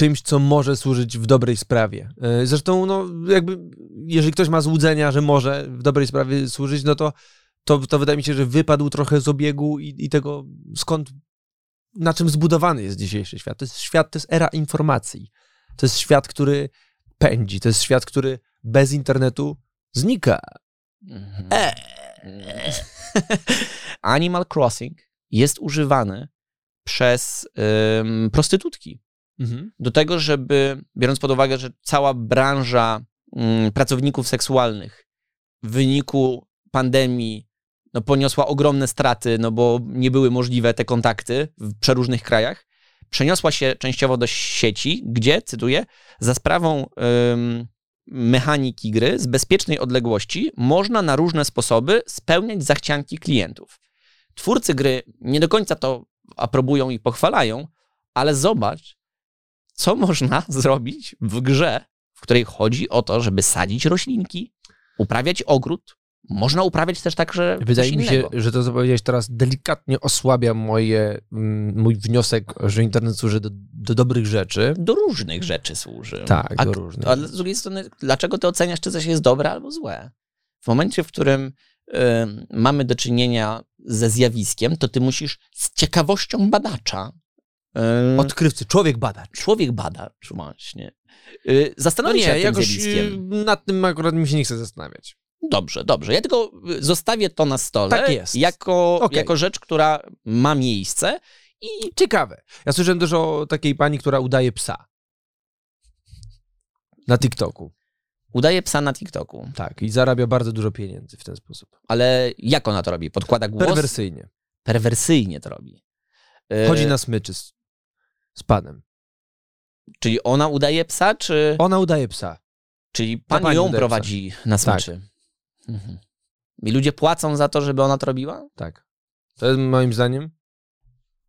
czymś, co może służyć w dobrej sprawie. E, Zresztą, no, jakby, jeżeli ktoś ma złudzenia, że może w dobrej sprawie służyć, no to, to, to wydaje mi się, że wypadł trochę z obiegu i, i tego, skąd, na czym zbudowany jest dzisiejszy świat. To jest świat, to jest era informacji. To jest świat, który pędzi. To jest świat, który bez internetu znika. Mhm. Animal Crossing jest używany przez ym, prostytutki. Do tego, żeby, biorąc pod uwagę, że cała branża mm, pracowników seksualnych w wyniku pandemii no, poniosła ogromne straty, no bo nie były możliwe te kontakty w przeróżnych krajach, przeniosła się częściowo do sieci, gdzie, cytuję, za sprawą ym, mechaniki gry z bezpiecznej odległości można na różne sposoby spełniać zachcianki klientów. Twórcy gry nie do końca to aprobują i pochwalają, ale zobacz, co można zrobić w grze, w której chodzi o to, żeby sadzić roślinki, uprawiać ogród. Można uprawiać też także Wydaje mi się, że to, co powiedziałeś teraz, delikatnie osłabia moje, mm, mój wniosek, że internet służy do, do dobrych rzeczy. Do różnych rzeczy służy. Tak, A do różnych. Ale z drugiej strony, dlaczego ty oceniasz, czy coś jest dobre albo złe? W momencie, w którym ym, mamy do czynienia ze zjawiskiem, to ty musisz z ciekawością badacza, Odkrywcy, człowiek badacz. człowiek badacz właśnie, yy, No zastanowić się nie, nad jakoś zjawiskiem. y, nad tym akurat mi się nie chce zastanawiać. Dobrze, dobrze. Ja tylko zostawię to na stole Tak jest. Jako, Okej. jako rzecz, która ma miejsce i Ciekawe. Ja słyszałem też o takiej pani, która udaje psa. Na TikToku. udaje psa na TikToku. Tak, i zarabia bardzo dużo pieniędzy w ten sposób. Ale jak ona to robi? Podkłada głos? Perwersyjnie. Perwersyjnie to robi. Chodzi na smyczy z, panem. Czyli ona udaje psa, czy... Ona udaje psa. Czyli pan pani ją prowadzi na smyczy? Mhm. I ludzie płacą za to, żeby ona to robiła? Tak. To jest moim zdaniem?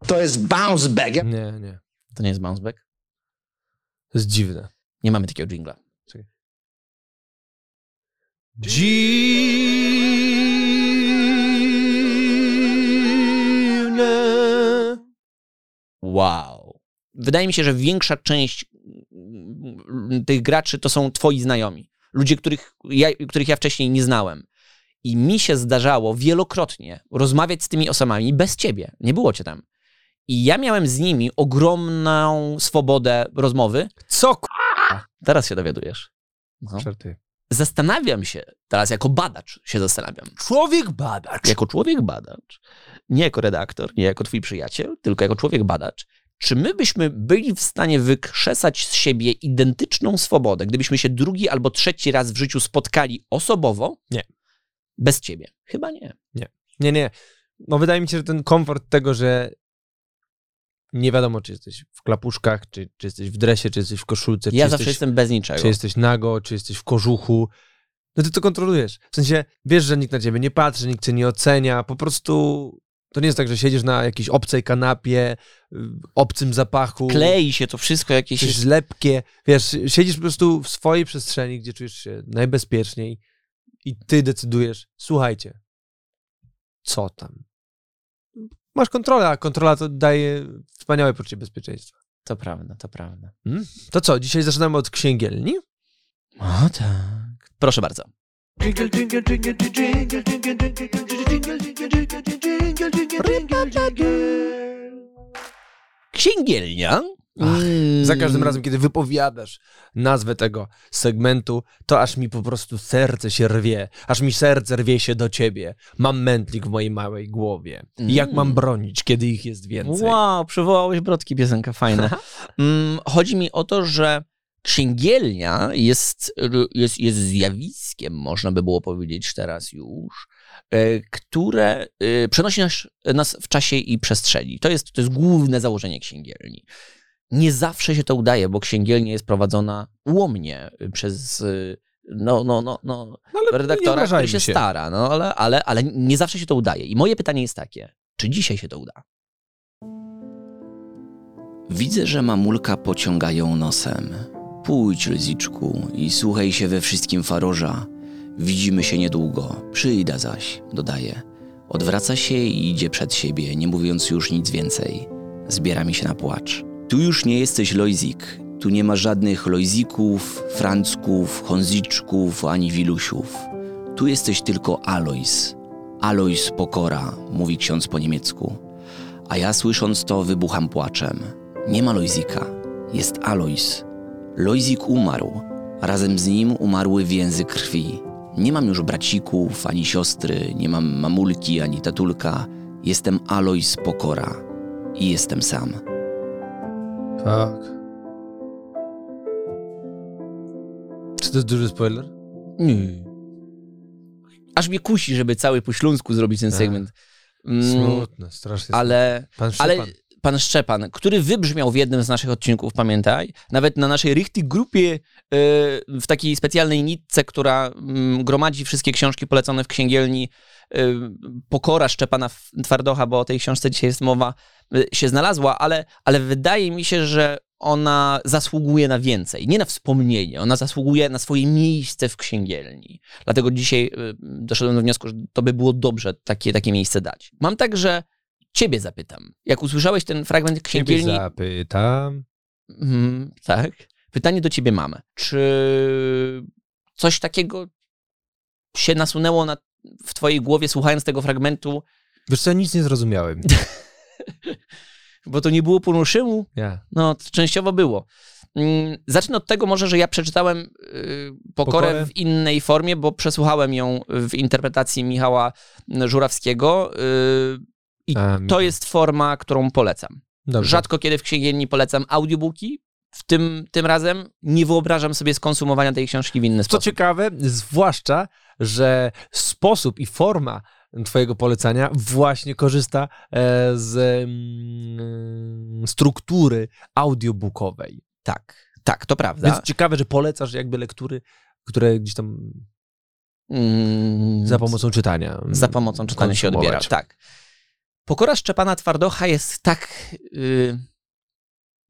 To jest bounce back. Nie, nie. To nie jest bounceback? To jest dziwne. Nie mamy takiego jingla. Dziwne. Wow. Wydaje mi się, że większa część mm, tych graczy to są twoi znajomi. Ludzie, których ja, których ja wcześniej nie znałem. I mi się zdarzało wielokrotnie rozmawiać z tymi osobami bez ciebie. Nie było cię tam. I ja miałem z nimi ogromną swobodę rozmowy. Co? Teraz się dowiadujesz. No. Zastanawiam się, teraz jako badacz się zastanawiam. Człowiek badacz. Jako człowiek badacz, nie jako redaktor, nie jako twój przyjaciel, tylko jako człowiek badacz, czy my byśmy byli w stanie wykrzesać z siebie identyczną swobodę, gdybyśmy się drugi albo trzeci raz w życiu spotkali osobowo? Nie. Bez ciebie? Chyba nie. Nie, nie. No wydaje mi się, że ten komfort tego, że nie wiadomo, czy jesteś w klapuszkach, czy, czy jesteś w dresie, czy jesteś w koszulce, czy, Ja jesteś, zawsze jestem bez niczego. czy jesteś nago, czy jesteś w kożuchu. No ty to kontrolujesz. W sensie wiesz, że nikt na ciebie nie patrzy, nikt cię nie ocenia. Po prostu to nie jest tak, że siedzisz na jakiejś obcej kanapie, y, obcym zapachu. Klei się to wszystko jakieś... Coś lepkie. Wiesz, siedzisz po prostu w swojej przestrzeni, gdzie czujesz się najbezpieczniej i ty decydujesz, słuchajcie, co tam? Masz kontrolę, a kontrola to daje wspaniałe poczucie bezpieczeństwa. To prawda, to prawda. To co, dzisiaj zaczynamy od księgielni? O tak. Proszę bardzo. Jingle, jingle, jingle, jingle, jingle, jingle, jingle, jingle, jingle. Księgielnia Ach, Mm. Za każdym razem, kiedy wypowiadasz nazwę tego segmentu, to aż mi po prostu serce się rwie. Aż mi serce rwie się do ciebie. Mam mętlik w mojej małej głowie. I jak mam bronić, kiedy ich jest więcej? Wow, przywołałeś brodki, piosenka fajna. Mm, Chodzi mi o to, że księgielnia jest, jest, jest zjawiskiem, można by było powiedzieć teraz już, które e, przenosi nas, nas w czasie i przestrzeni. To jest, to jest główne założenie księgielni. Nie zawsze się to udaje, bo księgielnia jest prowadzona ułomnie przez e, no, no, no, no, No, redaktora, który się, się. stara, no, ale, ale, ale nie zawsze się to udaje. I moje pytanie jest takie, czy dzisiaj się to uda? Widzę, że mamulka pociąga ją nosem. Pójdź, Lziczku, i słuchaj się we wszystkim farorza. Widzimy się niedługo, przyjda zaś, dodaje. Odwraca się i idzie przed siebie, nie mówiąc już nic więcej. Zbiera mi się na płacz. Tu już nie jesteś Lojzik. Tu nie ma żadnych Lojzików, Francków, Honziczków ani Wilusiów. Tu jesteś tylko Alois. Alois pokora, mówi ksiądz po niemiecku. A ja słysząc to wybucham płaczem. Nie ma Lojzika, jest Alois. Lojzik umarł, razem z nim umarły więzy krwi. Nie mam już bracików, ani siostry, nie mam mamulki, ani tatulka. Jestem Alois Pokora i jestem sam. Tak. Czy to jest duży spoiler? Nie. Aż mnie kusi, żeby cały po śląsku zrobić ten Tak. segment. Mm, Smutne, strasznie ale, Pan ale Szczepan. Pan Szczepan, który wybrzmiał w jednym z naszych odcinków, pamiętaj, nawet na naszej Richtig grupie e, w takiej specjalnej nitce, która mm, gromadzi wszystkie książki polecone w księgielni, e, Pokora Szczepana Twardocha, bo o tej książce dzisiaj jest mowa, e, się znalazła, ale, ale wydaje mi się, że ona zasługuje na więcej. Nie na wspomnienie, ona zasługuje na swoje miejsce w księgielni. Dlatego dzisiaj doszedłem do wniosku, że to by było dobrze takie, takie miejsce dać. Mam także ciebie zapytam. Jak usłyszałeś ten fragment Ciebie księgielni... zapytam. Mhm, tak. Pytanie do ciebie mamy. Czy coś takiego się nasunęło na, w twojej głowie, słuchając tego fragmentu, Wiesz co, nic nie zrozumiałem. bo to nie było poruszymu? Ja. No, to częściowo było. Mm, Zacznę od tego może, że ja przeczytałem y, Pokorę, Pokorę? w innej formie, bo przesłuchałem ją w interpretacji Michała Żurawskiego y, i A, to jest forma, którą polecam. Dobrze. Rzadko kiedy w księgielni polecam audiobooki. W tym, tym razem nie wyobrażam sobie skonsumowania tej książki w inny Co sposób. ciekawe, zwłaszcza, że sposób i forma twojego polecania właśnie korzysta e, z mm, struktury audiobookowej. Tak, tak, to prawda. Więc ciekawe, że polecasz jakby lektury, które gdzieś tam Mm, za pomocą czytania. za pomocą czytania się odbiera. Tak. Pokora Szczepana Twardocha jest tak. y,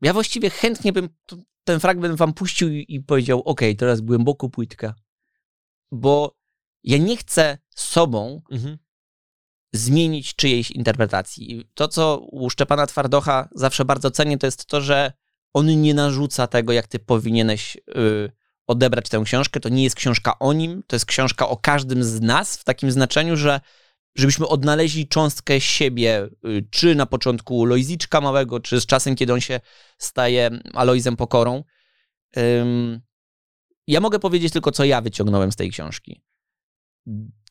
ja właściwie chętnie bym ten fragment wam puścił i, i powiedział: OK, teraz głęboko płytka. Bo ja nie chcę sobą Mhm. zmienić czyjejś interpretacji. I To, co u Szczepana Twardocha zawsze bardzo cenię, to jest to, że on nie narzuca tego, jak ty powinieneś y, odebrać tę książkę. To nie jest książka o nim, to jest książka o każdym z nas, w takim znaczeniu, że żebyśmy odnaleźli cząstkę siebie, y, czy na początku Lojziczka małego, czy z czasem, kiedy on się staje Alojzem Pokorą. Ja mogę powiedzieć tylko, co ja wyciągnąłem z tej książki.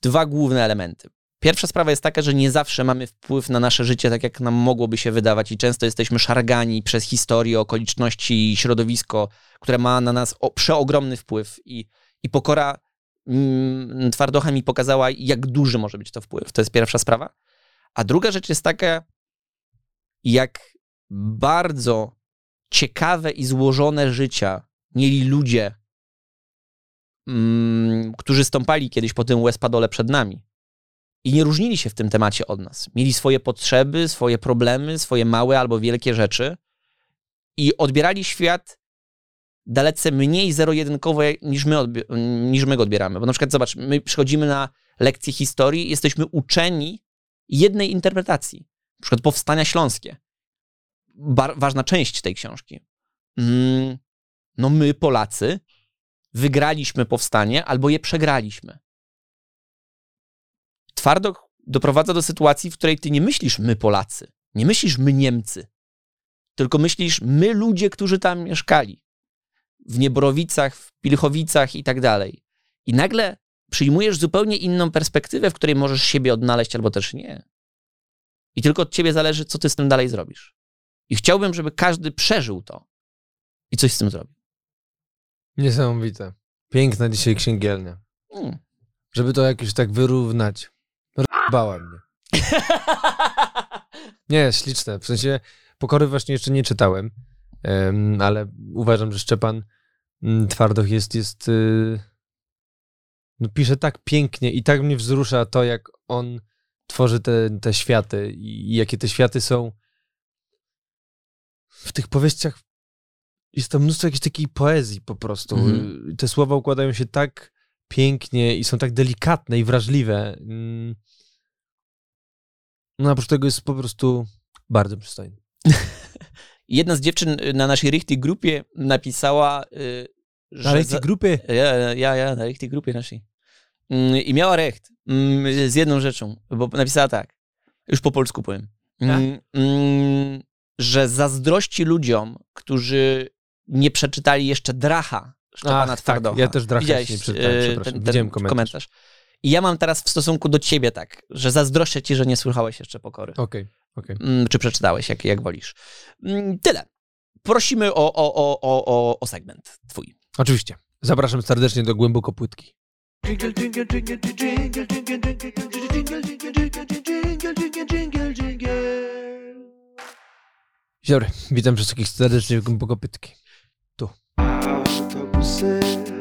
Dwa główne elementy. Pierwsza sprawa jest taka, że nie zawsze mamy wpływ na nasze życie tak, jak nam mogłoby się wydawać, i często jesteśmy szargani przez historię, okoliczności i środowisko, które ma na nas przeogromny wpływ. I, i pokora twardocha mi pokazała, jak duży może być to wpływ. To jest pierwsza sprawa. A druga rzecz jest taka, jak bardzo ciekawe i złożone życia mieli ludzie, mm, którzy stąpali kiedyś po tym łespadole przed nami i nie różnili się w tym temacie od nas. Mieli swoje potrzeby, swoje problemy, swoje małe albo wielkie rzeczy i odbierali świat dalece mniej zero-jedynkowo niż my, niż my go odbieramy. Bo na przykład zobacz, my przychodzimy na lekcje historii, jesteśmy uczeni jednej interpretacji. Na przykład powstania śląskie. Bar- ważna część tej książki. Mm, no my, Polacy, wygraliśmy powstanie albo je przegraliśmy. Twardo doprowadza do sytuacji, w której ty nie myślisz my Polacy, nie myślisz my Niemcy, tylko myślisz, my ludzie, którzy tam mieszkali, w Nieborowicach, w Pilchowicach i tak dalej. I nagle przyjmujesz zupełnie inną perspektywę, w której możesz siebie odnaleźć albo też nie. I tylko od ciebie zależy, co ty z tym dalej zrobisz. I chciałbym, żeby każdy przeżył to i coś z tym zrobił. Niesamowite. Piękna dzisiaj księgielnia. Mm. Żeby to jakoś tak wyrównać. Bała mnie. Nie, śliczne. W sensie Pokory właśnie jeszcze nie czytałem, em, ale uważam, że Szczepan mm, Twardoch jest, jest y, no pisze tak pięknie i tak mnie wzrusza to, jak on tworzy te, te światy i, jakie te światy są w tych powieściach jest tam mnóstwo jakiejś takiej poezji po prostu. Y, Te słowa układają się tak pięknie i są tak delikatne i wrażliwe. Mm. No oprócz tego jest po prostu bardzo przystojny. Jedna z dziewczyn y, na naszej Richtig grupie napisała, y, że... Za- tej grupy Ja, ja, ja, na Richtig grupie naszej. Mm, I miała recht mm, z jedną rzeczą, bo napisała tak, już po polsku powiem, mm, mm, że zazdrości ludziom, którzy nie przeczytali jeszcze Dracha Szczepana Ach, tak, Twardocha. ja też Dracha Widziałeś, nie przeczytałem, e, przepraszam. Widziałem komentarz. I ja mam teraz w stosunku do ciebie tak, że zazdroszczę ci, że nie słuchałeś jeszcze Pokory. Okej, okej. Okay. Czy przeczytałeś, jak, jak wolisz. Tyle. Prosimy o, o, o, o, o segment twój. Oczywiście. Zapraszam serdecznie do głęboko płytki. Dzień dobry, witam wszystkich serdecznie w głęboko pytki. Tu. Autobusy,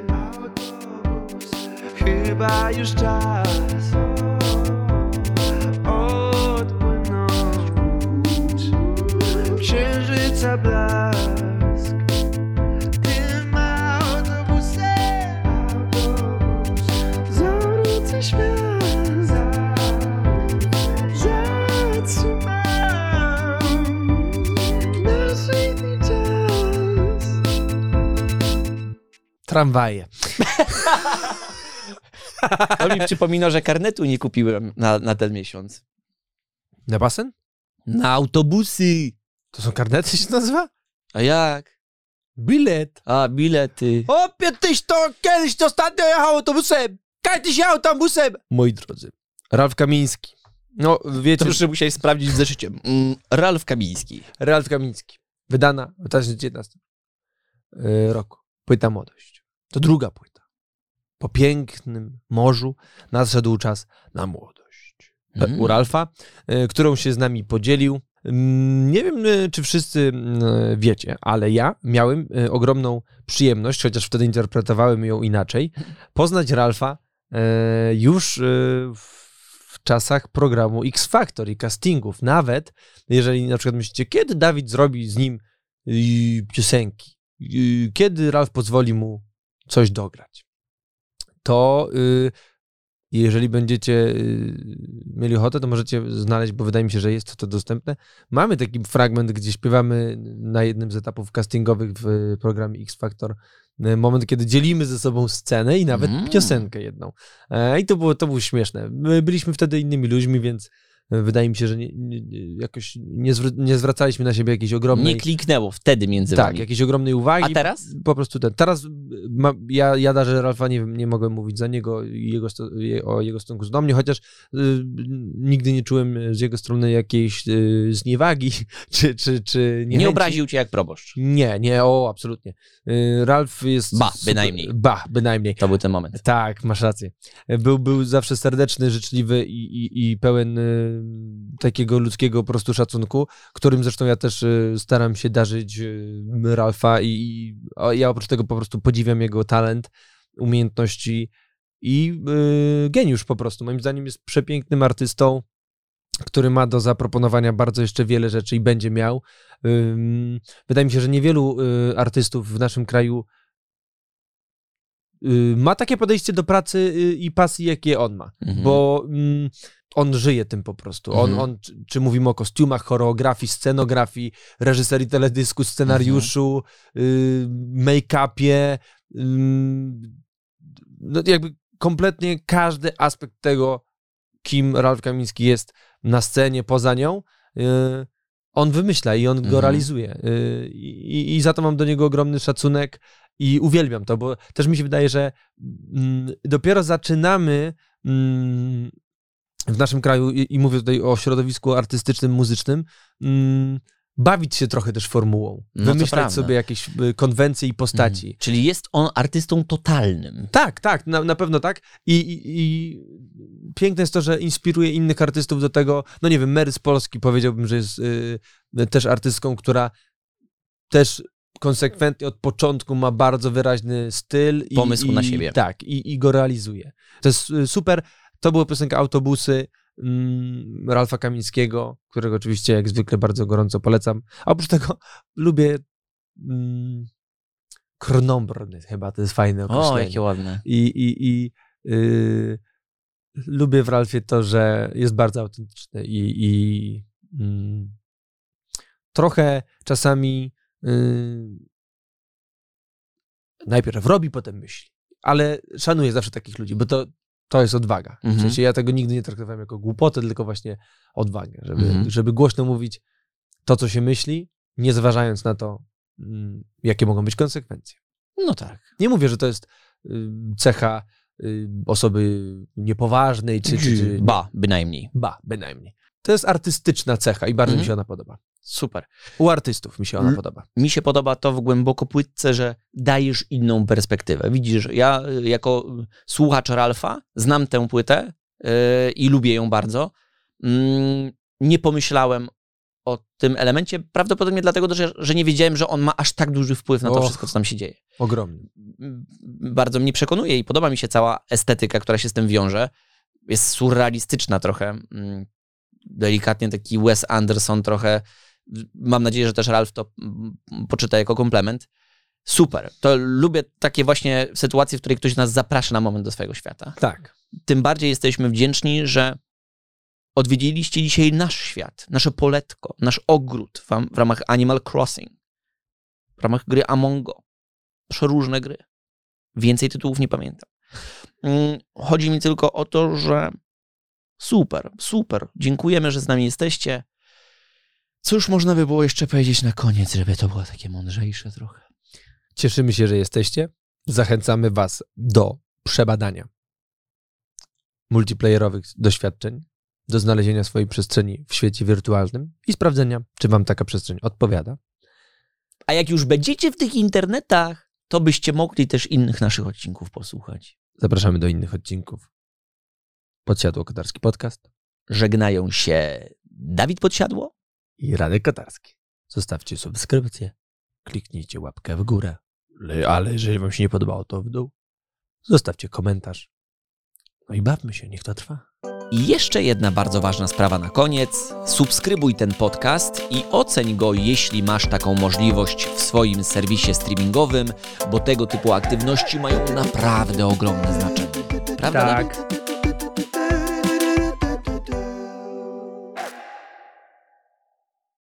autobusy, chyba już czas. Księżyca blask tym autobusem, autobus, zawrócę świat, zatrzymam nasz żytni czas. Tramwaje. To mi przypomina, że karnetu nie kupiłem na, na ten miesiąc. Na basen? Na autobusy. To są karnety się nazywa? A jak? Bilet. A, bilety. Opie, tyś to kiedyś to ostatnio jechał autobusem. Kaj tyś jechał autobusem. Moi drodzy, Ralf Kamiński. No, wiecie, To już musiałeś sprawdzić z zeszyciem. Mm, Ralf Kamiński. Ralf Kamiński. Wydana w 2019 y, roku. Płyta Młodość. To druga płyta. Po pięknym morzu nadszedł czas na młodość. E, Mm. U Ralfa, y, którą się z nami podzielił. Mm, Nie wiem, y, czy wszyscy mm, wiecie, ale ja miałem y, ogromną przyjemność, chociaż wtedy interpretowałem ją inaczej, poznać Ralfa y, już w czasach programu X Factor i castingów. Nawet jeżeli na przykład myślicie, kiedy Dawid zrobi z nim piosenki, kiedy Ralf pozwoli mu coś dograć, to y, jeżeli będziecie y, mieli ochotę, to możecie znaleźć, bo wydaje mi się, że jest to dostępne. Mamy taki fragment, gdzie śpiewamy na jednym z etapów castingowych w programie X Factor. y, Moment, kiedy dzielimy ze sobą scenę i nawet Mm. piosenkę jedną. E, I to było, to było śmieszne. My byliśmy wtedy innymi ludźmi, więc e, wydaje mi się, że nie, nie, jakoś nie, zwr- nie zwracaliśmy na siebie jakiejś ogromnej... Nie kliknęło wtedy między tak, wami. jakiejś ogromnej uwagi. A teraz? Po prostu ten. Teraz y, ma, ja, ja darzę Ralfa, nie, nie mogłem mówić za niego i jego, o jego stosunku do mnie, chociaż y, nigdy nie czułem z jego strony jakiejś y, zniewagi, czy, czy, czy Nie, obraził cię jak proboszcz. Nie, nie, o, absolutnie. Y, Ralf jest... Ba, super- bynajmniej. Ba, bynajmniej. To był ten moment. Tak, masz rację. Był, był zawsze serdeczny, życzliwy i, i, i pełen y, takiego ludzkiego po prostu szacunku, którym zresztą ja też y, staram się darzyć y, Ralfa i, i ja oprócz tego po prostu podziwiam jego talent, umiejętności i y, geniusz po prostu. Moim zdaniem jest przepięknym artystą, który ma do zaproponowania bardzo jeszcze wiele rzeczy i będzie miał. Ym, wydaje mi się, że niewielu y, artystów w naszym kraju y, ma takie podejście do pracy y, i pasji, jakie on ma. Mhm. Bo mm, on żyje tym po prostu. On, Mhm. on, czy, mówimy o kostiumach, choreografii, scenografii, reżyserii teledysku, scenariuszu, y, make-upie, ym, no jakby kompletnie każdy aspekt tego, kim Ralf Kamiński jest na scenie, poza nią, y, on wymyśla i on go Mhm. realizuje. Y, I, I za to mam do niego ogromny szacunek i uwielbiam to, bo też mi się wydaje, że mm, dopiero zaczynamy mm, w naszym kraju, i, i mówię tutaj o środowisku artystycznym, muzycznym, mm, bawić się trochę też formułą. No wymyślać sobie jakieś y, konwencje i postaci. Mhm. Czyli jest on artystą totalnym. Tak, tak, na, na pewno tak. I, i, I piękne jest to, że inspiruje innych artystów do tego. No nie wiem, Mary z Polski powiedziałbym, że jest y, też artystką, która też konsekwentnie od początku ma bardzo wyraźny styl. I, Pomysł i, na siebie. Tak, i, i go realizuje. To jest y, super. To była piosenka Autobusy mm, Ralfa Kamińskiego, którego oczywiście jak zwykle bardzo gorąco polecam. A oprócz tego lubię mm, Krnombrny, chyba to jest fajne określenie. O, jakie ładne. I, i, i y, lubię w Ralfie to, że jest bardzo autentyczny i, i mm, trochę czasami y, najpierw robi, potem myśli. Ale szanuję zawsze takich ludzi, bo to, to jest odwaga. W Mhm. sensie ja tego nigdy nie traktowałem jako głupotę, tylko właśnie odwagę, żeby, Mhm. żeby głośno mówić to, co się myśli, nie zważając na to, mm, jakie mogą być konsekwencje. No tak. Nie mówię, że to jest y, cecha y, osoby niepoważnej, czy, czy, czy Ba, bynajmniej. ba, bynajmniej. To jest artystyczna cecha i bardzo Mhm. mi się ona podoba. Super. U artystów mi się ona L- podoba. Mi się podoba to w głęboko płytce, że dajesz inną perspektywę. Widzisz, ja y, jako y, słuchacz Ralfa znam tę płytę y, i lubię ją bardzo. Mm, nie pomyślałem o tym elemencie, prawdopodobnie dlatego, że, że nie wiedziałem, że on ma aż tak duży wpływ na to Och. wszystko, co tam się dzieje. Ogromny. m, bardzo mnie przekonuje i podoba mi się cała estetyka, która się z tym wiąże. Jest surrealistyczna trochę. mm, Delikatnie taki Wes Anderson trochę. Mam nadzieję, że też Ralph to poczyta jako komplement. Super. To lubię takie właśnie sytuacje, w której ktoś nas zaprasza na moment do swojego świata. Tak. Tym bardziej jesteśmy wdzięczni, że odwiedziliście dzisiaj nasz świat, nasze poletko, nasz ogród w, w ramach Animal Crossing, w ramach gry Amongo. Przeróżne gry. Więcej tytułów nie pamiętam. Mm, Chodzi mi tylko o to, że super, super. Dziękujemy, że z nami jesteście. Cóż można by było jeszcze powiedzieć na koniec, żeby to było takie mądrzejsze trochę? Cieszymy się, że jesteście. Zachęcamy Was do przebadania multiplayerowych doświadczeń, do znalezienia swojej przestrzeni w świecie wirtualnym i sprawdzenia, czy Wam taka przestrzeń odpowiada. A jak już będziecie w tych internetach, to byście mogli też innych naszych odcinków posłuchać. Zapraszamy do innych odcinków. Podsiadło Kotarski Podcast Żegnają się Dawid Podsiadło i Radek Kotarski. Zostawcie subskrypcję, kliknijcie łapkę w górę, Le- ale jeżeli Wam się nie podobało, to w dół. Zostawcie komentarz. No i bawmy się, niech to trwa. I jeszcze jedna bardzo ważna sprawa na koniec. Subskrybuj ten podcast i oceń go, jeśli masz taką możliwość w swoim serwisie streamingowym, bo tego typu aktywności mają naprawdę ogromne znaczenie. Prawda? Tak.